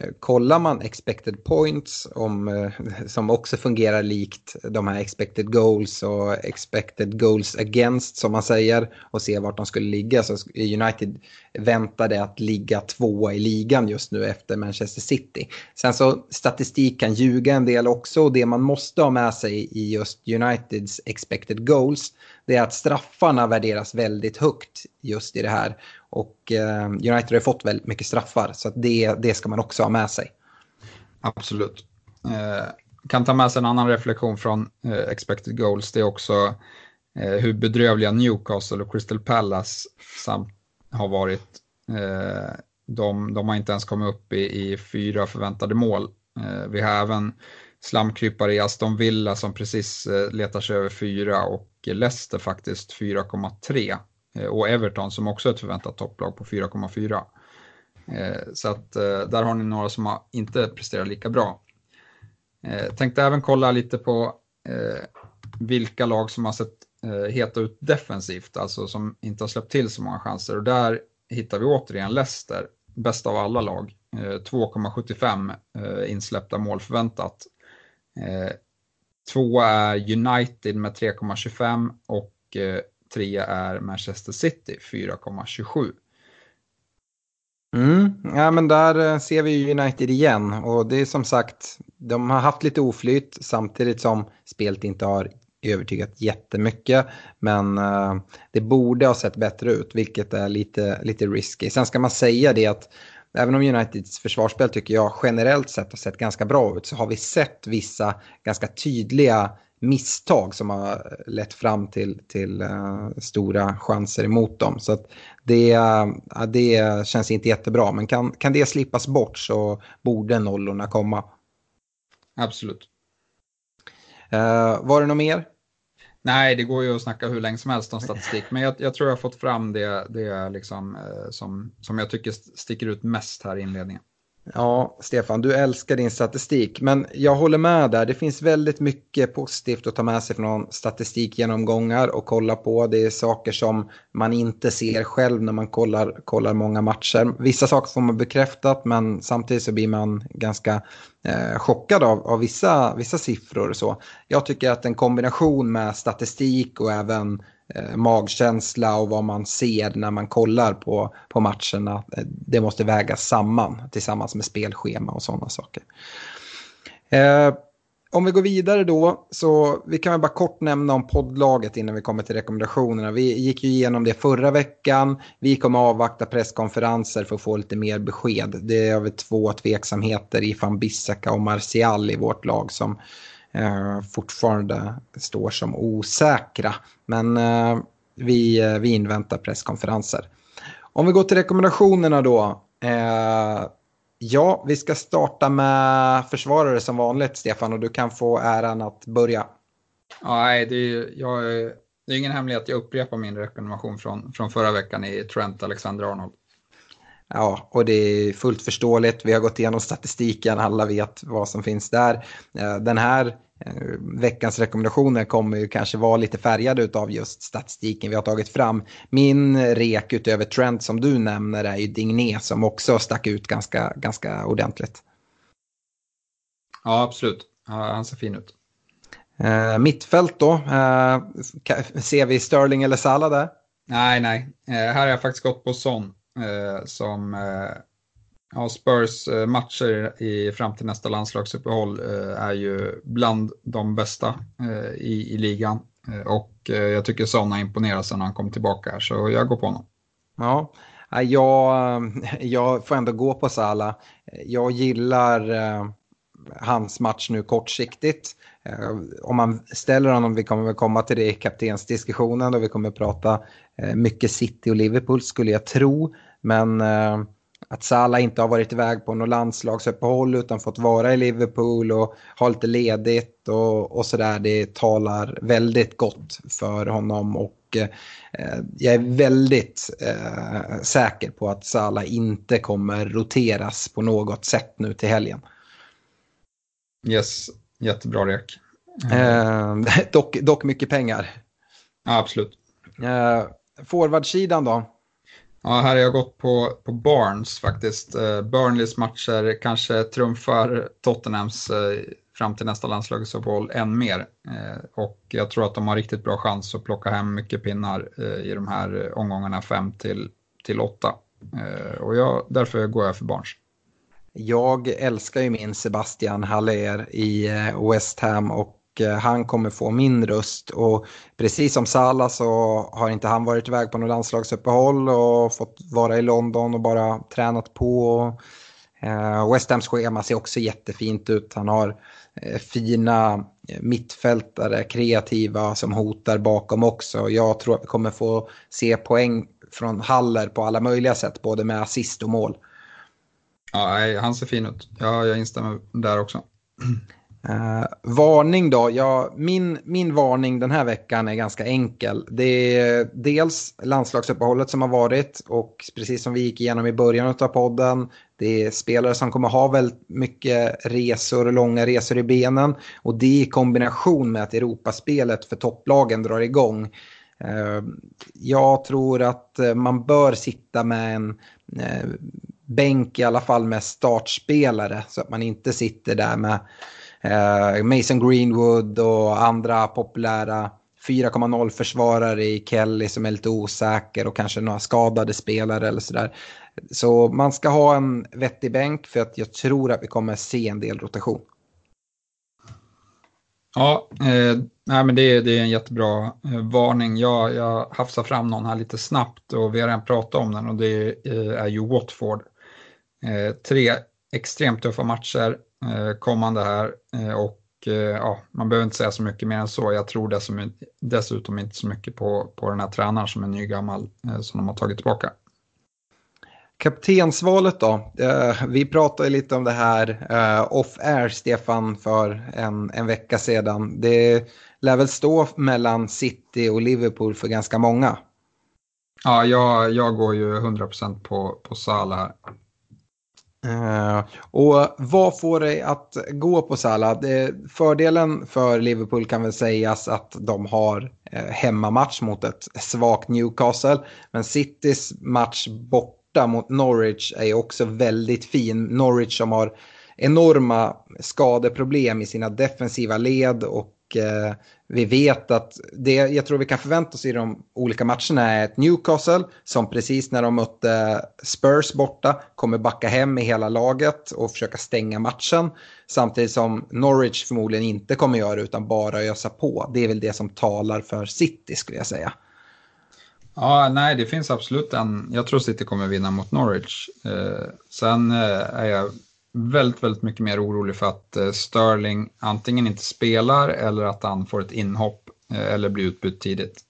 Speaker 2: Eh, kollar man expected points, om, eh, som också fungerar likt de här expected goals och expected goals against som man säger och ser vart de skulle ligga så United väntade att ligga tvåa i ligan just nu efter Manchester City. Sen så statistik kan ljuga en del också och det man måste ha med sig i just Uniteds expected goals det är att straffarna värderas väldigt högt just i det här. Och eh, United har fått väldigt mycket straffar så det, det ska man också ha med sig.
Speaker 3: Absolut. Eh, kan ta med sig en annan reflektion från eh, expected goals. Det är också eh, hur bedrövliga Newcastle och Crystal Palace samt har varit. Eh, de, de, har inte ens kommit upp i, i fyra förväntade mål. Eh, vi har även slamkrypare i Aston Villa som precis eh, letar sig över fyra och Leicester faktiskt 4,3 Eh, och Everton som också är ett förväntat topplag på 4,4. Eh, så att eh, där har ni några som har inte presterat lika bra. Tänkte även kolla lite på vilka lag som har sett heta ut defensivt, alltså som inte har släppt till så många chanser. Och där hittar vi återigen Leicester, bäst av alla lag. 2,75 insläppta mål förväntat. Tvåa är United med 3,25 och trea är Manchester City 4,27.
Speaker 2: Mm. Ja, men där eh, ser vi United igen och det är som sagt, de har haft lite oflyt samtidigt som spelet inte har övertygat jättemycket. Men uh, det borde ha sett bättre ut, vilket är lite, lite risky. Sen ska man säga det att även om Uniteds försvarsspel tycker jag generellt sett har sett ganska bra ut så har vi sett vissa ganska tydliga misstag som har lett fram till, till uh, stora chanser emot dem. Så det, uh, det känns inte jättebra, men kan, kan det slippas bort så borde nollorna komma.
Speaker 3: Absolut.
Speaker 2: Uh, var det något mer?
Speaker 3: Nej, det går ju att snacka hur länge som helst om statistik, men jag, jag tror jag har fått fram det, det liksom, som, som jag tycker sticker ut mest här i inledningen.
Speaker 2: Ja, Stefan, du älskar din statistik, men jag håller med där. Det finns väldigt mycket positivt att ta med sig från statistikgenomgångar och kolla på. Det är saker som man inte ser själv när man kollar, kollar många matcher. Vissa saker får man bekräftat, men samtidigt så blir man ganska eh, chockad av, av vissa, vissa siffror. Och så. Jag tycker att en kombination med statistik och även Eh, magkänsla och vad man ser när man kollar på, på matcherna. Eh, det måste vägas samman tillsammans med spelschema och sådana saker. Eh, om vi går vidare då, så vi kan bara kort nämna om poddlaget innan vi kommer till rekommendationerna. Vi gick ju igenom det förra veckan. Vi kommer avvakta presskonferenser för att få lite mer besked. Det är över två tveksamheter i van Bissaka och Martial i vårt lag som eh, Eh, fortfarande står som osäkra. Men eh, vi, eh, vi inväntar presskonferenser. Om vi går till rekommendationerna då. Eh, ja, vi ska starta med försvarare som vanligt, Stefan, och du kan få äran att börja.
Speaker 3: nej, det är, jag, det är ingen hemlighet. Jag upprepar min rekommendation från, från förra veckan i Trent Alexander-Arnold.
Speaker 2: Ja, och det är fullt förståeligt. Vi har gått igenom statistiken, alla vet vad som finns där. Eh, den här Eh, veckans rekommendationer kommer ju kanske vara lite färgade av just statistiken vi har tagit fram. Min rek utöver Trent som du nämner är ju Digné som också stack ut ganska, ganska ordentligt.
Speaker 3: Ja, absolut. Han ser fin ut.
Speaker 2: Uh, mittfält då? Uh, ser vi Sterling eller Salah där?
Speaker 3: Nej, nej. Uh, här har jag faktiskt gått på Son Eh, som eh, Ja, Spurs eh, matcher i, fram till nästa landslagsuppehåll eh, är ju bland de bästa eh, i, i ligan. Eh, och jag tycker Son har imponerat sedan han kom tillbaka här, så jag går på honom.
Speaker 2: Ja, jag, jag får ändå gå på Salah. Jag gillar hans match nu kortsiktigt. Eh, om man ställer honom, vi kommer väl komma till det i kaptensdiskussionen då vi kommer prata eh, mycket City och Liverpool skulle jag tro. Men eh, att Salah inte har varit iväg på något landslagsuppehåll utan fått vara i Liverpool och ha lite ledigt och, och sådär. Det talar väldigt gott för honom och eh, jag är väldigt eh, säker på att Salah inte kommer roteras på något sätt nu till helgen.
Speaker 3: Yes, jättebra rek.
Speaker 2: Eh, dock, dock mycket pengar.
Speaker 3: Ja, absolut.
Speaker 2: Eh, Forwardsidan då?
Speaker 3: Ja, här har jag gått på, på Barnes faktiskt. Uh, Burnleys matcher kanske trumfar Tottenhams uh, fram till nästa landslagsuppehåll än mer. Uh, och jag tror att de har riktigt bra chans att plocka hem mycket pinnar i de här omgångarna 5 till, till 8. och jag, därför går jag för Barnes.
Speaker 2: Jag älskar ju min Sebastian Haller i eh, West Ham och eh, han kommer få min röst. Och precis som Salah så har inte han varit iväg på något landslagsuppehåll och fått vara i London och bara tränat på. Eh, West Hams schema ser också jättefint ut. Han har fina mittfältare, kreativa som hotar bakom också. Jag tror att vi kommer få se poäng från Haller på alla möjliga sätt, både med assist och mål.
Speaker 3: Ja, han ser fin ut. Ja, jag instämmer där också.
Speaker 2: Uh, varning då? Ja, min, min varning den här veckan är ganska enkel. Det är dels landslagsuppehållet som har varit och precis som vi gick igenom i början av podden. Det är spelare som kommer ha väldigt mycket resor och långa resor i benen. Och det i kombination med att Europaspelet för topplagen drar igång. Uh, jag tror att eh, man bör sitta med en uh, bänk i alla fall med startspelare så att man inte sitter där med Eh, Mason Greenwood och andra populära 4,0 försvarare i Kelly som är lite osäker och kanske några skadade spelare eller sådär. Så man ska ha en vettig bänk för att jag tror att vi kommer se en del rotation.
Speaker 3: Ja, eh, nej, men det, det är en jättebra eh, varning. Jag, jag hafsar fram någon här lite snabbt och vi har redan pratat om den och det eh, är ju Watford. Eh, tre extremt tuffa matcher eh, kommande här eh, och ja, man behöver inte säga så mycket mer än så. Jag tror dessutom, dessutom inte så mycket på, på den här tränaren som är nygammal som de har tagit tillbaka.
Speaker 2: Kaptensvalet då? Vi pratade lite om det här off-air, Stefan, för en, en vecka sedan. Det lär väl stå mellan City och Liverpool för ganska många.
Speaker 3: Ja, jag, jag går ju 100% på, på Salah.
Speaker 2: Uh, och vad får dig att gå på Salah? Eh, fördelen för Liverpool kan väl sägas att de har uh, hemmamatch mot ett svagt Newcastle. Men Citys match borta mot Norwich är också väldigt fin. Norwich som har enorma skadeproblem i sina defensiva led och Eh, vi vet att det jag tror vi kan förvänta oss i de olika matcherna är ett Newcastle som precis när de mötte Spurs borta kommer backa hem med hela laget och försöka stänga matchen. Samtidigt som Norwich förmodligen inte kommer göra det utan bara ösa på. Det är väl det som talar för City skulle jag säga.
Speaker 3: Ja, nej, det finns absolut en. Jag tror City kommer vinna mot Norwich. Eh, sen eh, är jag väldigt, väldigt mycket mer orolig för att eh, Sterling antingen inte spelar eller att han får ett inhopp eh, eller blir utbytt tidigt.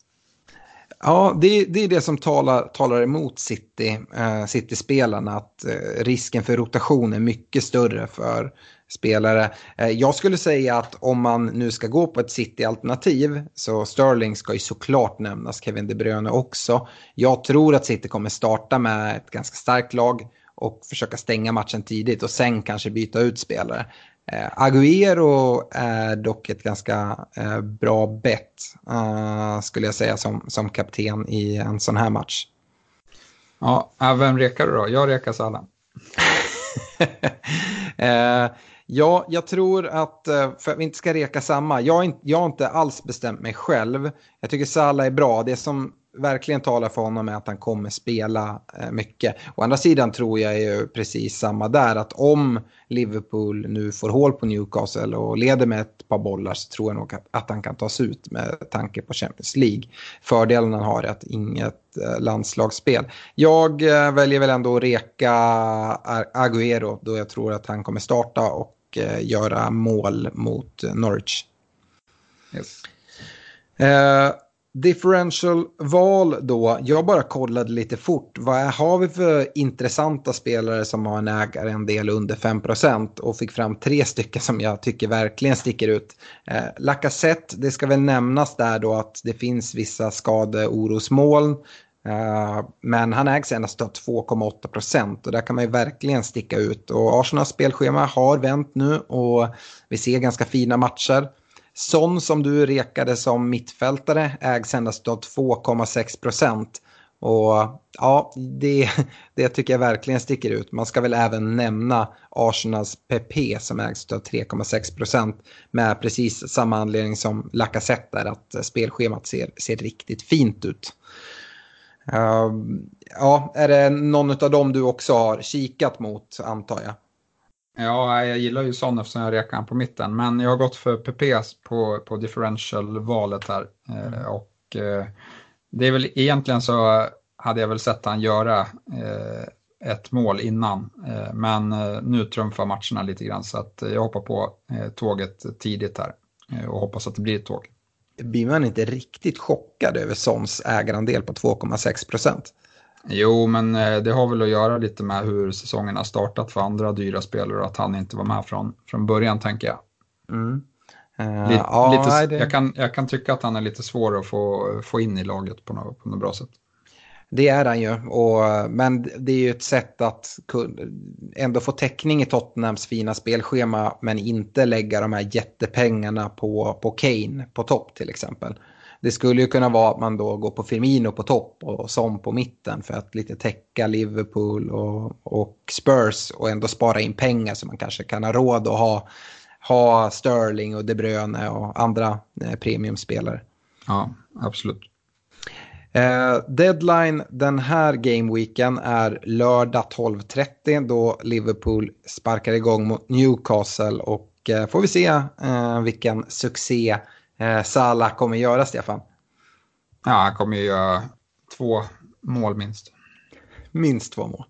Speaker 2: Ja, det, det, är det som talar, talar emot City, eh, City-spelarna. Att eh, risken för rotation är mycket större för spelare. Eh, jag skulle säga att om man nu ska gå på ett City-alternativ så Sterling ska ju såklart nämnas, Kevin De Bruyne också. Jag tror att City kommer starta med ett ganska starkt lag och försöka stänga matchen tidigt och sen kanske byta ut spelare. Eh, Agüero är dock ett ganska eh, bra bett uh, skulle jag säga som, som kapten i en sån här match.
Speaker 3: Ja, vem rekar du då? Jag rekar Salah.
Speaker 2: eh, Ja, jag tror att, eh, för att vi inte ska reka samma, jag, jag har inte alls bestämt mig själv. Jag tycker Salah är bra. Det som verkligen talar för honom är att han kommer spela eh, mycket. Å andra sidan tror jag ju precis samma där, att om Liverpool nu får hål på Newcastle och leder med ett par bollar så tror jag nog att, han kan tas ut med tanke på Champions League. Fördelen han har är att inget eh, landslagsspel. Jag väljer väl ändå att reka Agüero då jag tror att han kommer starta och Eh, göra mål mot Norwich. Yes. Eh, differential val då. Jag bara kollade lite fort. Vad har vi för intressanta spelare som har en ägare en del under 5% och fick fram tre stycken som jag tycker verkligen sticker ut. Eh, Lacazette, det ska väl nämnas där då att det finns vissa skadeorosmoln. Uh, men han ägs endast av 2,8 procent och där kan man ju verkligen sticka ut. Och Arsenals spelschema har vänt nu och vi ser ganska fina matcher. Son som du rekade som mittfältare ägs endast av 2,6 procent. Och ja, det, det tycker jag verkligen sticker ut. Man ska väl även nämna Arsenals PP som ägs av 3,6 procent med precis samma anledning som Lacazette där att spelschemat ser, ser riktigt fint ut. Uh, ja, är det någon av dem du också har kikat mot antar jag?
Speaker 3: Ja, jag gillar ju sån eftersom jag rekar på mitten, men jag har gått för PPS på, på differential-valet här. Eh, mm. och eh, det är väl egentligen så hade jag väl sett han göra eh, ett mål innan, men nu trumfar matcherna lite grann så att jag hoppar på tåget tidigt här och hoppas att det blir ett tåg
Speaker 2: blir man inte riktigt chockad över Sons ägarandel på 2,6 procent?
Speaker 3: Jo, men eh, det har väl att göra lite med hur säsongen har startat för andra dyra spelare och att han inte var med från, från början tänker jag. Mm. Uh, lite, ja, lite, det... jag, kan, jag kan tycka att han är lite svår att få, få in i laget på något, på något bra sätt.
Speaker 2: Det är han ju, och, men det är ju ett sätt att ändå få täckning i Tottenhams fina spelschema men inte lägga de här jättepengarna på, på Kane på topp till exempel. Det skulle ju kunna vara att man då går på Firmino på topp och Son på mitten för att lite täcka Liverpool och, och Spurs och ändå spara in pengar så man kanske kan ha råd att ha, ha Sterling och De Bruyne och andra eh, premiumspelare.
Speaker 3: Ja, absolut.
Speaker 2: Eh, deadline den här gameweeken är lördag 12.30 då Liverpool sparkar igång mot Newcastle och eh, får vi se eh, vilken succé eh, Salah kommer göra, Stefan.
Speaker 3: Ja, han kommer ju göra två mål minst.
Speaker 2: Minst två mål.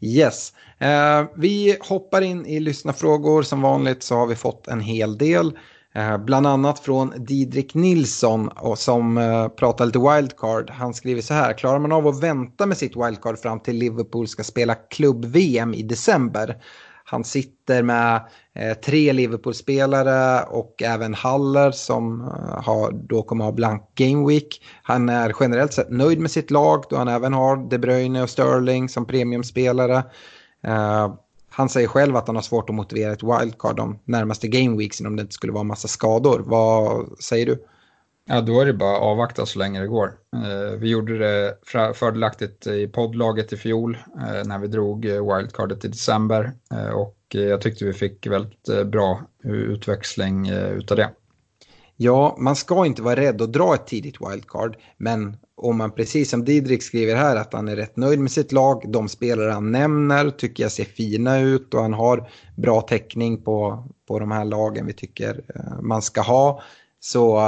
Speaker 2: Yes. Eh, vi hoppar in i lyssnarfrågor. Som vanligt så har vi fått en hel del. Eh, bland annat från Didrik Nilsson och som eh, pratar lite wildcard. Han skriver så här. Klarar man av att vänta med sitt wildcard fram till Liverpool ska spela klubb-VM i december? Han sitter med eh, tre Liverpool-spelare och även Haller som eh, har, då kommer ha blank game week. Han är generellt sett nöjd med sitt lag då han även har De Bruyne och Sterling som premiumspelare. Eh, han säger själv att han har svårt att motivera ett wildcard de närmaste gameweeksen om det inte skulle vara massa skador. Vad säger du?
Speaker 3: Ja, då är det bara att avvakta så länge det går. Eh, vi gjorde det fördelaktigt i poddlaget i fjol eh, när vi drog eh, wildcardet i december och jag tyckte vi fick väldigt bra utväxling utav det.
Speaker 2: Ja, man ska inte vara rädd att dra ett tidigt wildcard, men om man precis som Didrik skriver här att han är rätt nöjd med sitt lag, de spelare han nämner tycker jag ser fina ut och han har bra täckning på, på de här lagen vi tycker man ska ha. Så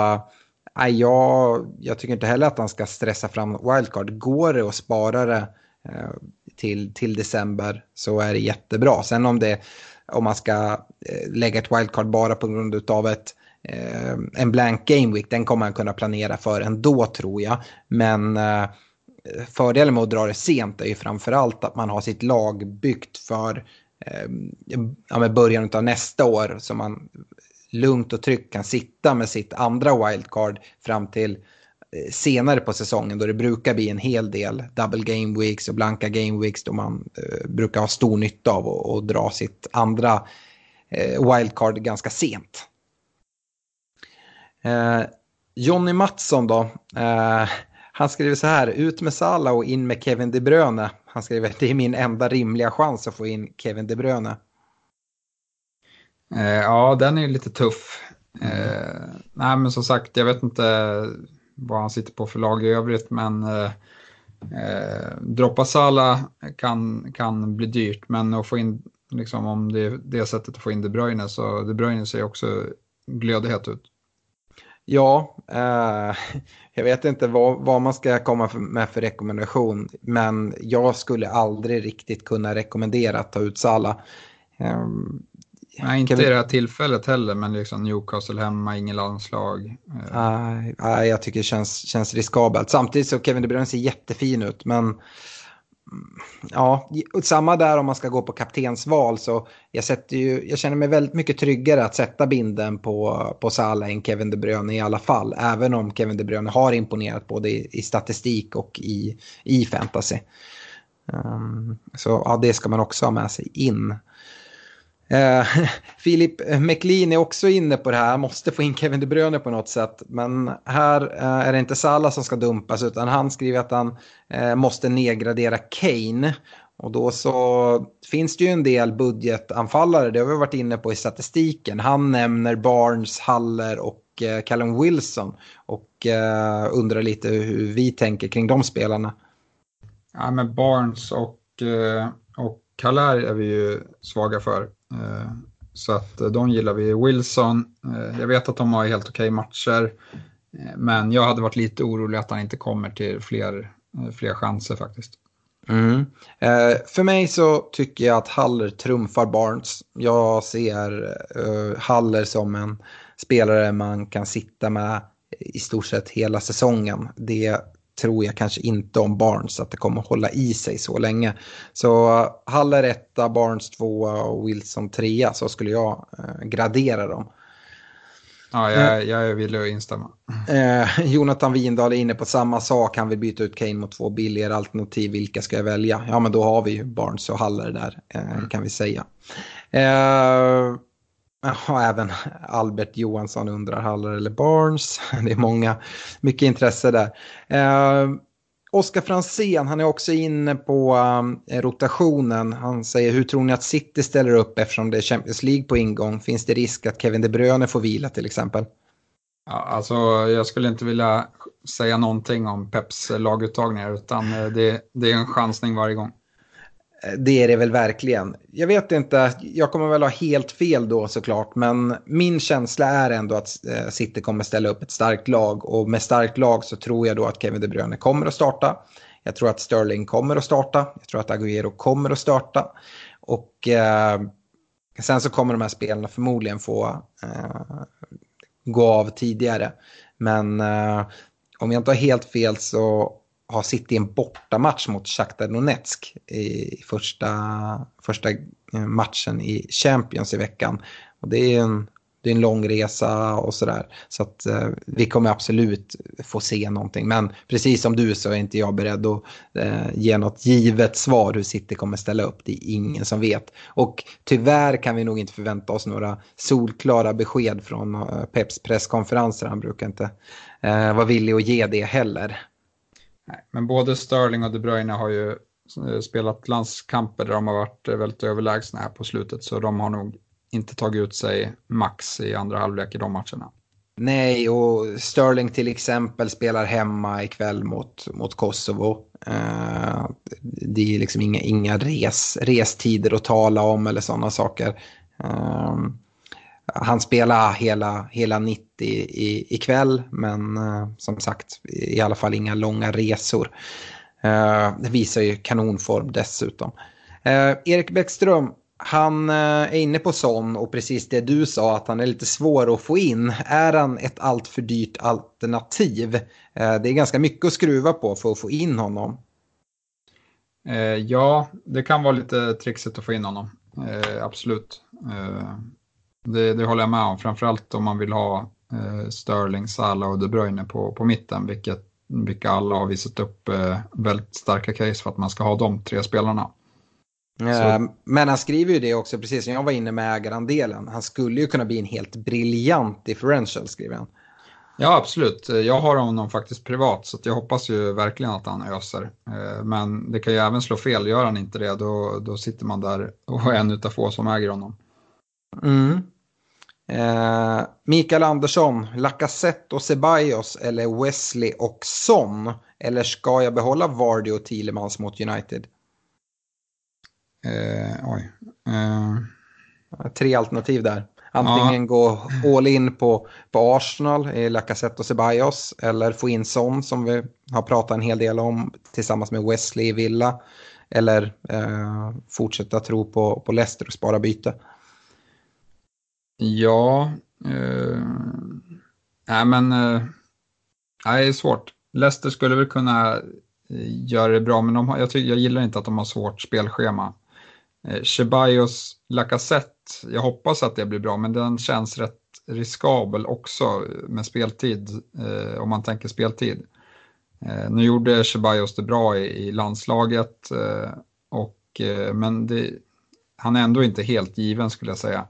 Speaker 2: Nej, jag, jag tycker inte heller att han ska stressa fram wildcard. Går det att spara det eh, till, till december så är det jättebra. Sen om, det, om man ska eh, lägga ett wildcard bara på grund av ett, eh, en blank game week, den kommer han kunna planera för ändå tror jag. Men fördelen med att dra det sent är ju framförallt att man har sitt lag byggt för ja, med början av nästa år. Så man lugnt och tryggt kan sitta med sitt andra wildcard fram till eh, senare på säsongen då det brukar bli en hel del double game weeks och blanka game weeks då man eh, brukar ha stor nytta av att dra sitt andra eh, wildcard ganska sent. Eh, Jonny Mattsson då, eh, han skriver så här, ut med Salah och in med Kevin De Bruyne. Han skriver, det är min enda rimliga chans att få in Kevin De Bruyne.
Speaker 3: Eh, ja, den är ju lite tuff. Eh, nej, men som sagt, jag vet inte vad han sitter på för lag i övrigt, men eh, eh, droppa Sala kan, kan bli dyrt, men att få in, liksom, om det är det sättet att få in De Bruyne, så De Bruyne ser också glödhet ut.
Speaker 2: Ja, eh, jag vet inte vad, vad man ska komma med för rekommendation, men jag skulle aldrig riktigt kunna rekommendera att ta ut Sala. Eh,
Speaker 3: Nej, inte vi... i det här tillfället heller, men liksom Newcastle hemma, ingen landslag.
Speaker 2: Nej, nej, jag tycker det känns, känns riskabelt. Samtidigt så Kevin De Bruyne ser jättefin ut, men ja, samma där om man ska gå på kaptensval så jag, sätter ju, jag känner mig väldigt mycket tryggare att sätta binden på, på Salah än Kevin De Bruyne i alla fall. Även om Kevin De Bruyne har imponerat både i, i statistik och i, i fantasy. Um, så ja, det ska man också ha med sig in. Eh, McLean är också inne på det här, måste få in Kevin De Bruyne på något sätt. Men här eh, är det inte Salah som ska dumpas utan han skriver att han eh, måste nedgradera Kane. Och då så finns det ju en del budgetanfallare, det har vi varit inne på i statistiken. Han nämner Barnes, Haller och eh, Callum Wilson och eh, undrar lite hur vi tänker kring de spelarna.
Speaker 3: Ja, men Barnes och, eh, och Kaller är vi ju svaga för. Eh, så att eh, de gillar vi. Wilson, eh, jag vet att de har helt okej matcher. Men jag hade varit lite orolig att han inte kommer till fler, fler chanser faktiskt.
Speaker 2: Mm. Eh, för mig så tycker jag att Haller trumfar Barnes. Jag ser eh, Haller som en spelare man kan sitta med i stort sett hela säsongen. Det tror jag kanske inte om Barnes att det kommer hålla i sig så länge. Så Haller etta, Barnes tvåa och Wilson trea så skulle jag eh, gradera dem.
Speaker 3: Ja, jag, eh, jag att instämma.
Speaker 2: Eh, Jonathan Windahl är inne på samma sak. Han vill byta ut Kane mot två billigare alternativ. Vilka ska jag välja? Ja, men då har vi ju Barnes och Haller där, eh, mm. kan vi säga. Eh, och även Albert Johansson undrar Haller eller Barnes. Det är många, mycket intresse där. Eh, Oskar Fransén, han är också inne på eh, rotationen. Han säger, hur tror ni att City ställer upp eftersom det är Champions League på ingång? Finns det risk att Kevin De Bruyne får vila till exempel?
Speaker 3: Ja, alltså, jag skulle inte vilja säga någonting om Peps laguttagningar utan eh, det, det är en chansning varje gång.
Speaker 2: Eh, det är det väl verkligen. Jag vet inte, jag kommer väl ha helt fel då såklart, men min känsla är ändå att eh, City kommer ställa upp ett starkt lag och med starkt lag så tror jag då att Kevin De Bruyne kommer att starta. Jag tror att Sterling kommer att starta, jag tror att Agüero kommer att starta och eh, sen så kommer de här spelarna förmodligen få eh, gå av tidigare. Men eh, om jag inte har helt fel så har City en bortamatch mot Shakhtar Donetsk i första, första eh, matchen i Champions i veckan. Och det är en, det är en lång resa och sådär. Så att eh, vi kommer absolut få se någonting. Men precis som du så är inte jag beredd att eh, ge något givet svar hur City kommer ställa upp. Det är ingen som vet. Och tyvärr kan vi nog inte förvänta oss några solklara besked från eh, Peps presskonferenser. Han brukar inte eh, vara villig att ge det heller.
Speaker 3: Nej, men både Sterling och De Bruyne har ju eh, spelat landskamper där de har varit eh, väldigt överlägsna här på slutet så de har nog inte tagit ut sig max i andra halvlek i de matcherna.
Speaker 2: Nej, och Sterling till exempel spelar hemma ikväll mot, mot Kosovo. Uh, det är liksom inga, inga res, restider att tala om eller sådana saker. Uh, han spelar hela, hela 90 i, ikväll, men uh, som sagt i alla fall inga långa resor. Eh, det visar ju kanonform dessutom. Eh, Erik Bäckström, han är inne på sån och precis det du sa att han är lite svår att få in. Är han ett alltför dyrt alternativ? Det är ganska mycket att skruva på för att få in honom.
Speaker 3: Ja, det kan vara lite trixigt att få in honom. Absolut. Det, det håller jag med om, framförallt om man vill ha Sterling, Salah och De Bruyne på, på mitten, vilket, vilka alla har visat upp väldigt starka case för att man ska ha de tre spelarna.
Speaker 2: Så. Men han skriver ju det också, precis som jag var inne med ägarandelen. Han skulle ju kunna bli en helt briljant differential, skriver han.
Speaker 3: Ja, absolut. Jag har honom faktiskt privat, så jag hoppas ju verkligen att han öser. Eh, men det kan ju även slå fel, gör han inte det, då, då sitter man där och är en utav få som äger honom.
Speaker 2: Mm. Eh, Mikael Andersson, Lacazette och Ceballos eller Wesley och Son? Eller ska jag behålla Vardy och Thielemans mot United?
Speaker 3: Eh, oj. Eh.
Speaker 2: Tre alternativ där. Antingen ja. gå all in på, på Arsenal i Lacazette och Ceballos eller få in Son som vi har pratat en hel del om tillsammans med Wesley i Villa. Eller eh, fortsätta tro på, på Leicester och spara byte.
Speaker 3: Ja, eh, nej men eh, nej, det är svårt. Leicester skulle väl kunna eh, göra det bra men de har, jag, tycker, jag gillar inte att de har svårt spelschema. Eh, Ceballos Lacazette, jag hoppas att det blir bra, men den känns rätt riskabel också med speltid, eh, om man tänker speltid. Eh, nu gjorde Ceballos det bra i, i landslaget, eh, och, eh, men det, han är ändå inte helt given skulle jag säga.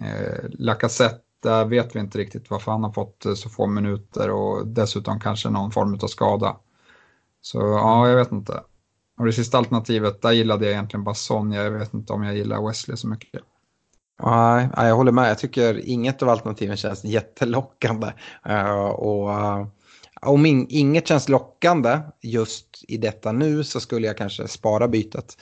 Speaker 3: Eh, Lacazette, där vet vi inte riktigt varför han har fått eh, så få minuter och dessutom kanske någon form av skada. Så ja, jag vet inte. Och det sista alternativet, där gillade jag egentligen bara Sonja. Jag vet inte om jag gillar Wesley så mycket.
Speaker 2: Nej, jag håller med. Jag tycker inget av alternativen känns jättelockande. Uh, och uh, om in, inget känns lockande just i detta nu så skulle jag kanske spara bytet.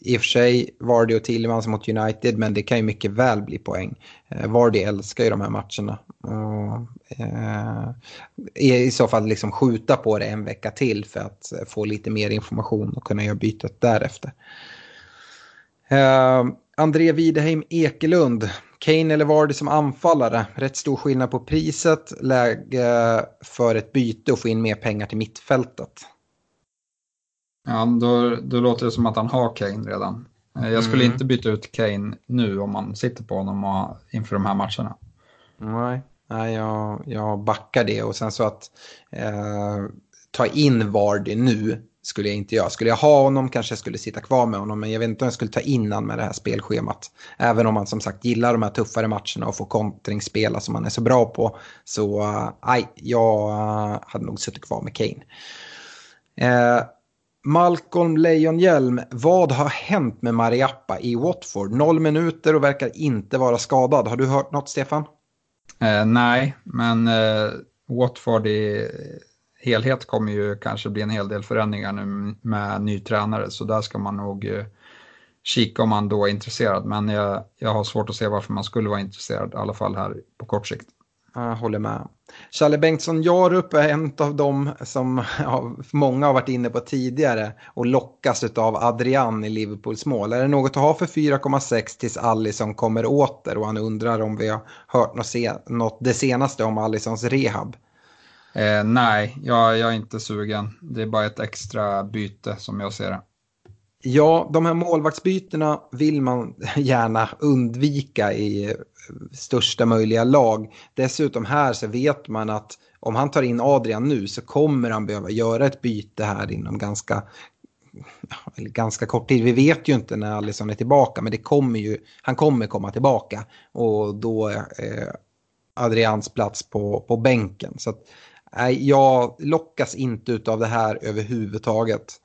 Speaker 2: I och för sig Vardy och Tillemans mot United, men det kan ju mycket väl bli poäng. Eh, Vardy älskar ju de här matcherna. Och, eh, I så fall liksom skjuta på det en vecka till för att eh, få lite mer information och kunna göra bytet därefter. Eh, André Wideheim Ekelund, Kane eller Vardy som anfallare, rätt stor skillnad på priset, läge för ett byte och få in mer pengar till mittfältet.
Speaker 3: Ja, då, då låter det som att han har Kane redan. Eh, jag skulle mm. inte byta ut Kane nu om man sitter på honom och, inför de här matcherna.
Speaker 2: Nej, nej jag, jag backar det och sen så att eh, ta in Vardy nu skulle jag inte göra. Skulle jag ha honom kanske jag skulle sitta kvar med honom men jag vet inte om jag skulle ta in honom med det här spelschemat. Även om man som sagt gillar de här tuffare matcherna och får kontringsspela som man är så bra på. Så nej, uh, jag hade nog suttit kvar med Kane. Uh, Malcolm Lejonhjelm, vad har hänt med Mariappa i Watford? Noll minuter och verkar inte vara skadad. Har du hört något, Stefan?
Speaker 3: Eh, nej, men eh, Watford i helhet kommer ju kanske bli en hel del förändringar nu med ny tränare, så där ska man nog eh, kika om man då är intresserad. Men jag, jag har svårt att se varför man skulle vara intresserad, i alla fall här på kort sikt.
Speaker 2: Jag håller med. Challe Bengtsson Jarup är en av dem som ja, många har varit inne på tidigare och lockas av Adrian i Liverpools mål. Är det något att ha för 4,6 tills Allison kommer åter och han undrar om vi har hört något, se, något det senaste om Allisons rehab?
Speaker 3: Eh, nej, jag, jag är inte sugen. Det är bara ett extra byte som jag ser det.
Speaker 2: Ja, de här målvaktsbytena vill man gärna undvika i eh, största möjliga lag. Dessutom här så vet man att om han tar in Adrian nu så kommer han behöva göra ett byte här inom ganska, ganska kort tid. Vi vet ju inte när Alisson är tillbaka men det kommer ju, han kommer komma tillbaka och då är eh, Adrians plats på, på bänken. Så att, nej, jag lockas inte av det här överhuvudtaget.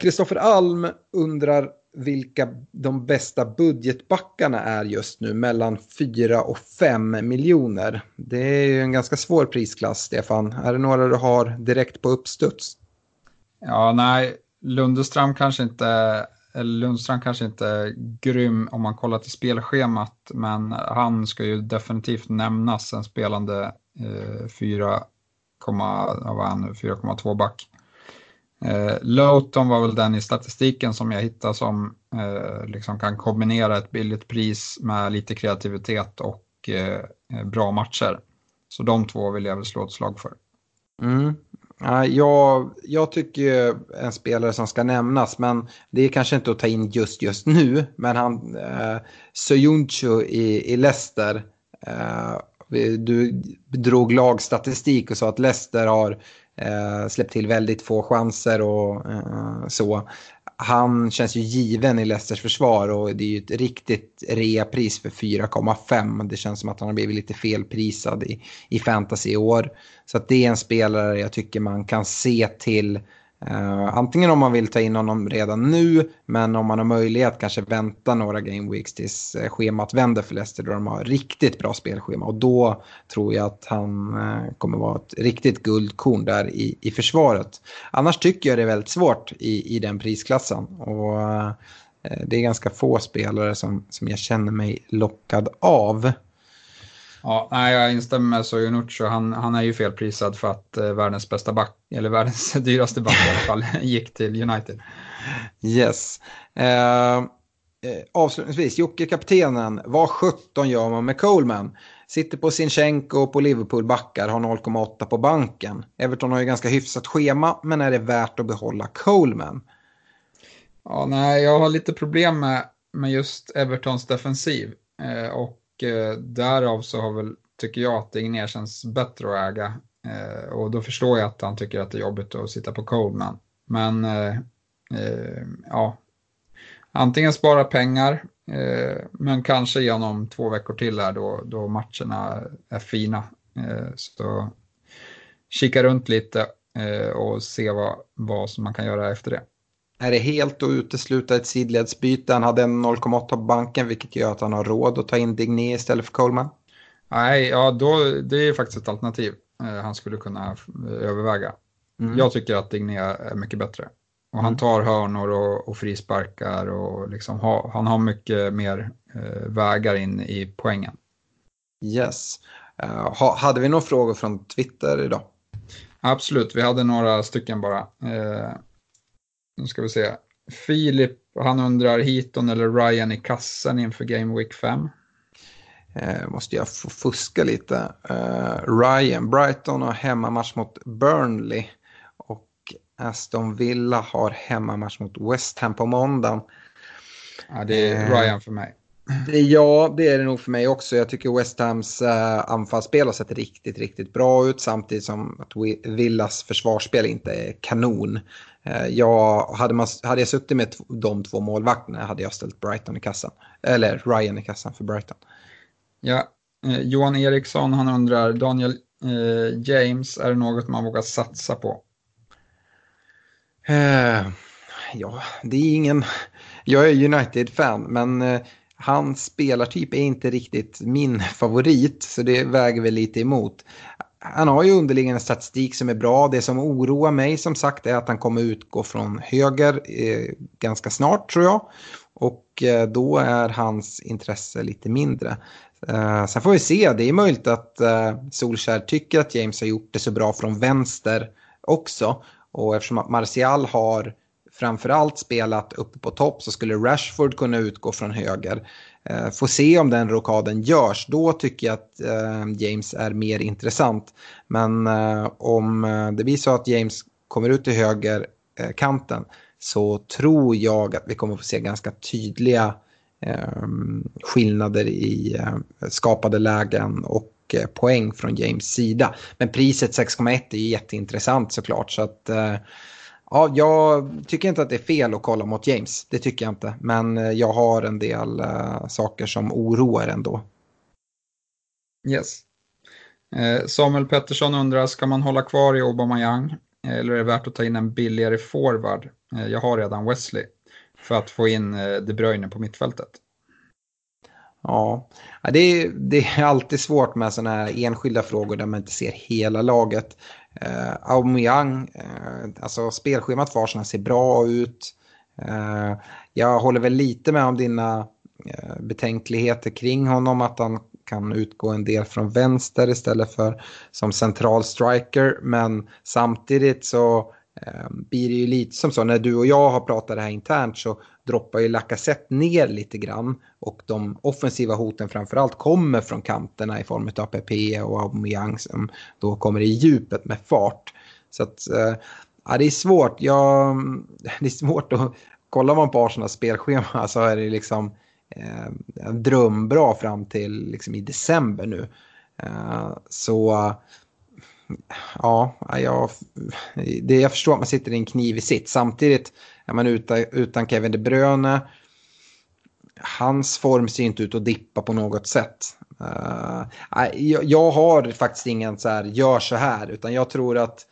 Speaker 2: Kristoffer eh, Alm undrar vilka de bästa budgetbackarna är just nu mellan 4 och 5 miljoner. Det är ju en ganska svår prisklass, Stefan. Är det några du har direkt på uppstuds?
Speaker 3: Ja, nej, Lundström kanske inte, eller Lundström kanske inte är grym om man kollar till spelschemat, men han ska ju definitivt nämnas en spelande eh, 4,2 back. Eh, Lowton var väl den i statistiken som jag hittade som eh, liksom kan kombinera ett billigt pris med lite kreativitet och eh, eh bra matcher. Så de två vill jag väl slå ett slag för.
Speaker 2: Mm. Jag, jag tycker en spelare som ska nämnas, men det är kanske inte att ta in just just nu, men han, eh, Soyuncu i, i Leicester, eh, du drog lagstatistik och sa att Leicester har Eh, släppt till väldigt få chanser och eh, så. Han känns ju given i Leicesters försvar och det är ju ett riktigt reapris för 4,5. Det känns som att han har blivit lite felprisad i, i fantasy i år. Så att det är en spelare jag tycker man kan se till Uh, antingen om man vill ta in honom redan nu, men om man har möjlighet kanske vänta några game weeks tills eh, schemat vänder för Leicester då de har riktigt bra spelschema. Och då tror jag att han uh, kommer vara ett riktigt guldkorn där i, i försvaret. Annars tycker jag det är väldigt svårt i, i den prisklassen. Och det är ganska få spelare som, som jag känner mig lockad av.
Speaker 3: Ja, nej, jag instämmer med Sojonuccio. Han, han är ju felprisad för att eh, världens bästa back, eller världens dyraste back i alla fall, gick till United.
Speaker 2: Yes. Eh, eh avslutningsvis, Jocke kaptenen, vad 17 gör man med Coleman? Sitter på Sinchenko på Liverpool backar, har 0,8 på banken. Everton har ju ganska hyfsat schema, men är det värt att behålla Coleman?
Speaker 3: Ja, nej, jag har lite problem med, med just Evertons defensiv. Eh, och eh, därav så har väl, tycker jag att Dignér känns bättre att äga. Eh, och då förstår jag att han tycker att det är jobbigt att sitta på Coleman. Men eh, eh ja, antingen spara pengar, eh, men kanske genom två veckor till här då, då matcherna är fina. Eh, så kika runt lite eh, och se vad, vad som man kan göra efter det.
Speaker 2: Är det helt att utesluta ett sidledsbyte? Han hade en 0,8 på banken vilket gör att han har råd att ta in Digné istället för Coleman.
Speaker 3: Nej, ja, då, det är faktiskt ett alternativ eh, han skulle kunna eh, överväga. Mm. Jag tycker att Digné är mycket bättre. Och han mm. tar hörnor och, och frisparkar och liksom ha, han har mycket mer eh, vägar in i poängen.
Speaker 2: Yes. Uh, ha, hade vi några frågor från Twitter idag?
Speaker 3: Absolut, vi hade några stycken bara. Uh, nu ska vi se. Filip, han undrar Heaton eller Ryan i kassen inför Game Week 5.
Speaker 2: Eh, måste jag få fuska lite. Eh, Ryan, Brighton har hemmamatch mot Burnley. Och Aston Villa har hemmamatch mot West Ham på måndagen.
Speaker 3: Ja, det är eh, Ryan för mig.
Speaker 2: Det, ja, det är det nog för mig också. Jag tycker West Hams äh, anfallsspel har sett riktigt, riktigt bra ut samtidigt som att Villas försvarsspel inte är kanon. Äh, jag, hade, man, hade jag suttit med de två målvakterna hade jag ställt Brighton i kassan. Eller Ryan i kassan för Brighton.
Speaker 3: Ja, eh, Johan Eriksson han undrar, Daniel eh, James, är det något man vågar satsa på?
Speaker 2: Eh, ja, det är ingen... Jag är United-fan, men hans spelartyp är inte riktigt min favorit, så det väger väl lite emot. Han har ju underliggande statistik som är bra. Det som oroar mig som sagt är att han kommer utgå från höger eh, ganska snart tror jag. Och eh, då är hans intresse lite mindre. Eh, sen får vi se, det är möjligt att eh, Solskär tycker att James har gjort det så bra från vänster också. Och eftersom att Martial har framförallt spelat uppe på topp så skulle Rashford kunna utgå från höger. Eh, får se om den rokaden görs, då tycker jag att eh, James är mer intressant. Men eh, om eh, det blir så att James kommer ut till högerkanten eh, så tror jag att vi kommer få se ganska tydliga eh, skillnader i skapade lägen och poäng från James sida. Men priset 6,1 är ju jätteintressant såklart. Så att, Ja, jag tycker inte att det är fel att kolla mot James. Det tycker jag inte. Men eh, jag har en del uh, saker som oroar ändå.
Speaker 3: Yes. Eh, Samuel Pettersson undrar, ska man hålla kvar i Aubameyang? Eller är det värt att ta in en billigare forward? Eh, jag har redan Wesley. För att få in eh, De Bruyne på mittfältet.
Speaker 2: Ja, det är, det är alltid svårt med sådana här enskilda frågor där man inte ser hela laget. Eh, Aubameyang, eh, alltså spelschemat för Arsenal ser bra ut. Eh, jag håller väl lite med om dina eh, betänkligheter kring honom, att han kan utgå en del från vänster istället för som central striker. Men samtidigt så Ehm, blir det ju lite som så, när du och jag har pratat det här internt så droppar ju Lacazette ner lite grann och de offensiva hoten framförallt kommer från kanterna i form av PP och Aubameyang som då kommer i djupet med fart. Så att, eh, ja, det är svårt. Ja, det är svårt att kolla man på Arsenals spelschema så är det liksom eh, drömbra fram till liksom i december nu. Eh, så ja, jag, det, jag förstår att man sitter i en knivig sitt. Samtidigt är man utan, utan Kevin De Bruyne. Hans form ser inte ut att dippa på något sätt. Uh, jag, jag, har faktiskt ingen så här, gör så här, utan jag tror att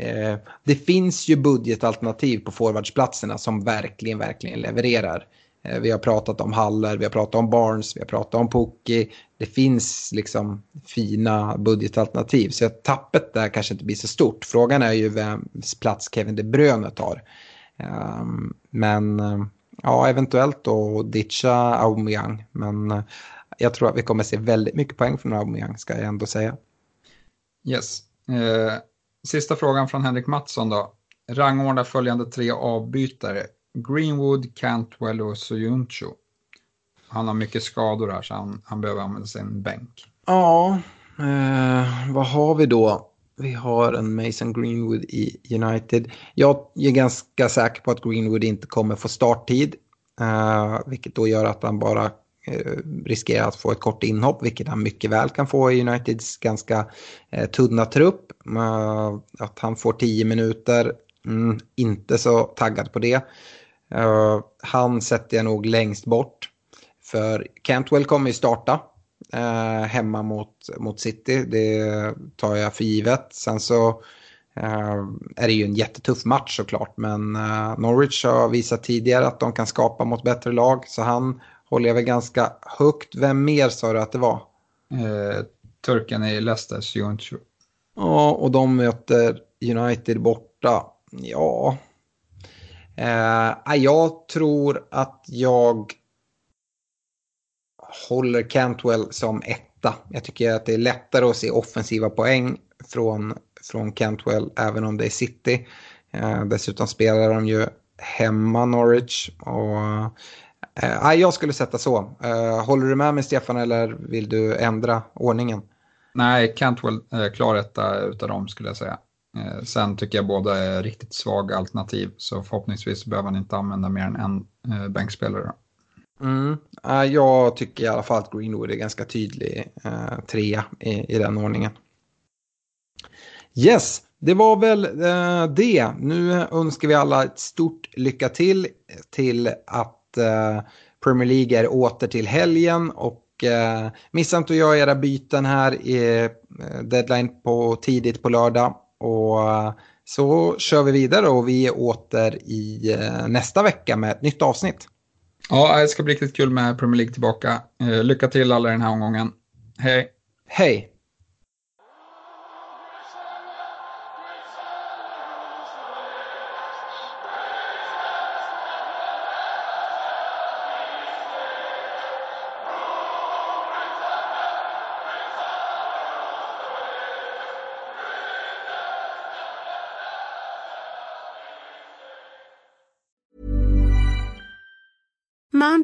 Speaker 2: uh, det finns ju budgetalternativ på forwardsplatserna som verkligen, verkligen levererar. Eh, vi har pratat om Haller, vi har pratat om Barnes, vi har pratat om Pukki. Det finns liksom fina budgetalternativ, så tappet där kanske inte blir så stort. Frågan är ju vems plats Kevin De Bruyne tar. Ehm, men eh, ja, eventuellt då ditcha Aubameyang. Men eh, jag tror att vi kommer se väldigt mycket poäng från Aubameyang ska jag ändå säga.
Speaker 3: Yes. Eh, sista frågan från Henrik Mattsson då. Rangordna följande tre avbytare. Greenwood, Cantwell och Soyuncu. Han har mycket skador här så han, han behöver använda sin bänk.
Speaker 2: Ja, eh, vad har vi då? Vi har en Mason Greenwood i United. Jag är ganska säker på att Greenwood inte kommer få starttid. Eh, vilket då gör att han bara eh, riskerar att få ett kort inhopp, vilket han mycket väl kan få i Uniteds ganska eh, tunna trupp. Eh, att han får tio minuter, mm, inte så taggad på det han sätter jag nog längst bort. För Cantwell kommer ju starta eh, hemma mot, mot City. Det tar jag för givet. Sen så eh, är det ju en jättetuff match såklart. Men Norwich har visat tidigare att de kan skapa mot bättre lag. Så han håller jag väl ganska högt. Vem mer sa du att det var?
Speaker 3: Turken i Leicester, Sionchu.
Speaker 2: Ja, och de möter United borta. Ja, eh, jag tror att jag håller Cantwell som etta. Jag tycker att det är lättare att se offensiva poäng från, från Cantwell även om det är City. Eh, dessutom spelar de ju hemma Norwich. Och, eh, jag skulle sätta så. Eh, håller du med mig Stefan eller vill du ändra ordningen?
Speaker 3: Nej, Cantwell eh, klar etta utav dem skulle jag säga. Eh, sen tycker jag båda är riktigt svaga alternativ så förhoppningsvis behöver han inte använda mer än en eh, bänkspelare.
Speaker 2: Mm. Eh, jag tycker i alla fall att Greenwood är ganska tydlig eh, trea i, i den ordningen. Yes, det var väl eh, det. Nu önskar vi alla ett stort lycka till till att eh, Premier League är åter till helgen och eh, missa inte att göra era byten här i eh, deadline på tidigt på lördag. Och eh, så kör vi vidare och vi är åter i eh, nästa vecka med ett nytt avsnitt.
Speaker 3: Ja, det ska bli riktigt kul med Premier League tillbaka. Eh, lycka till alla den här omgången. Hej!
Speaker 2: Hej!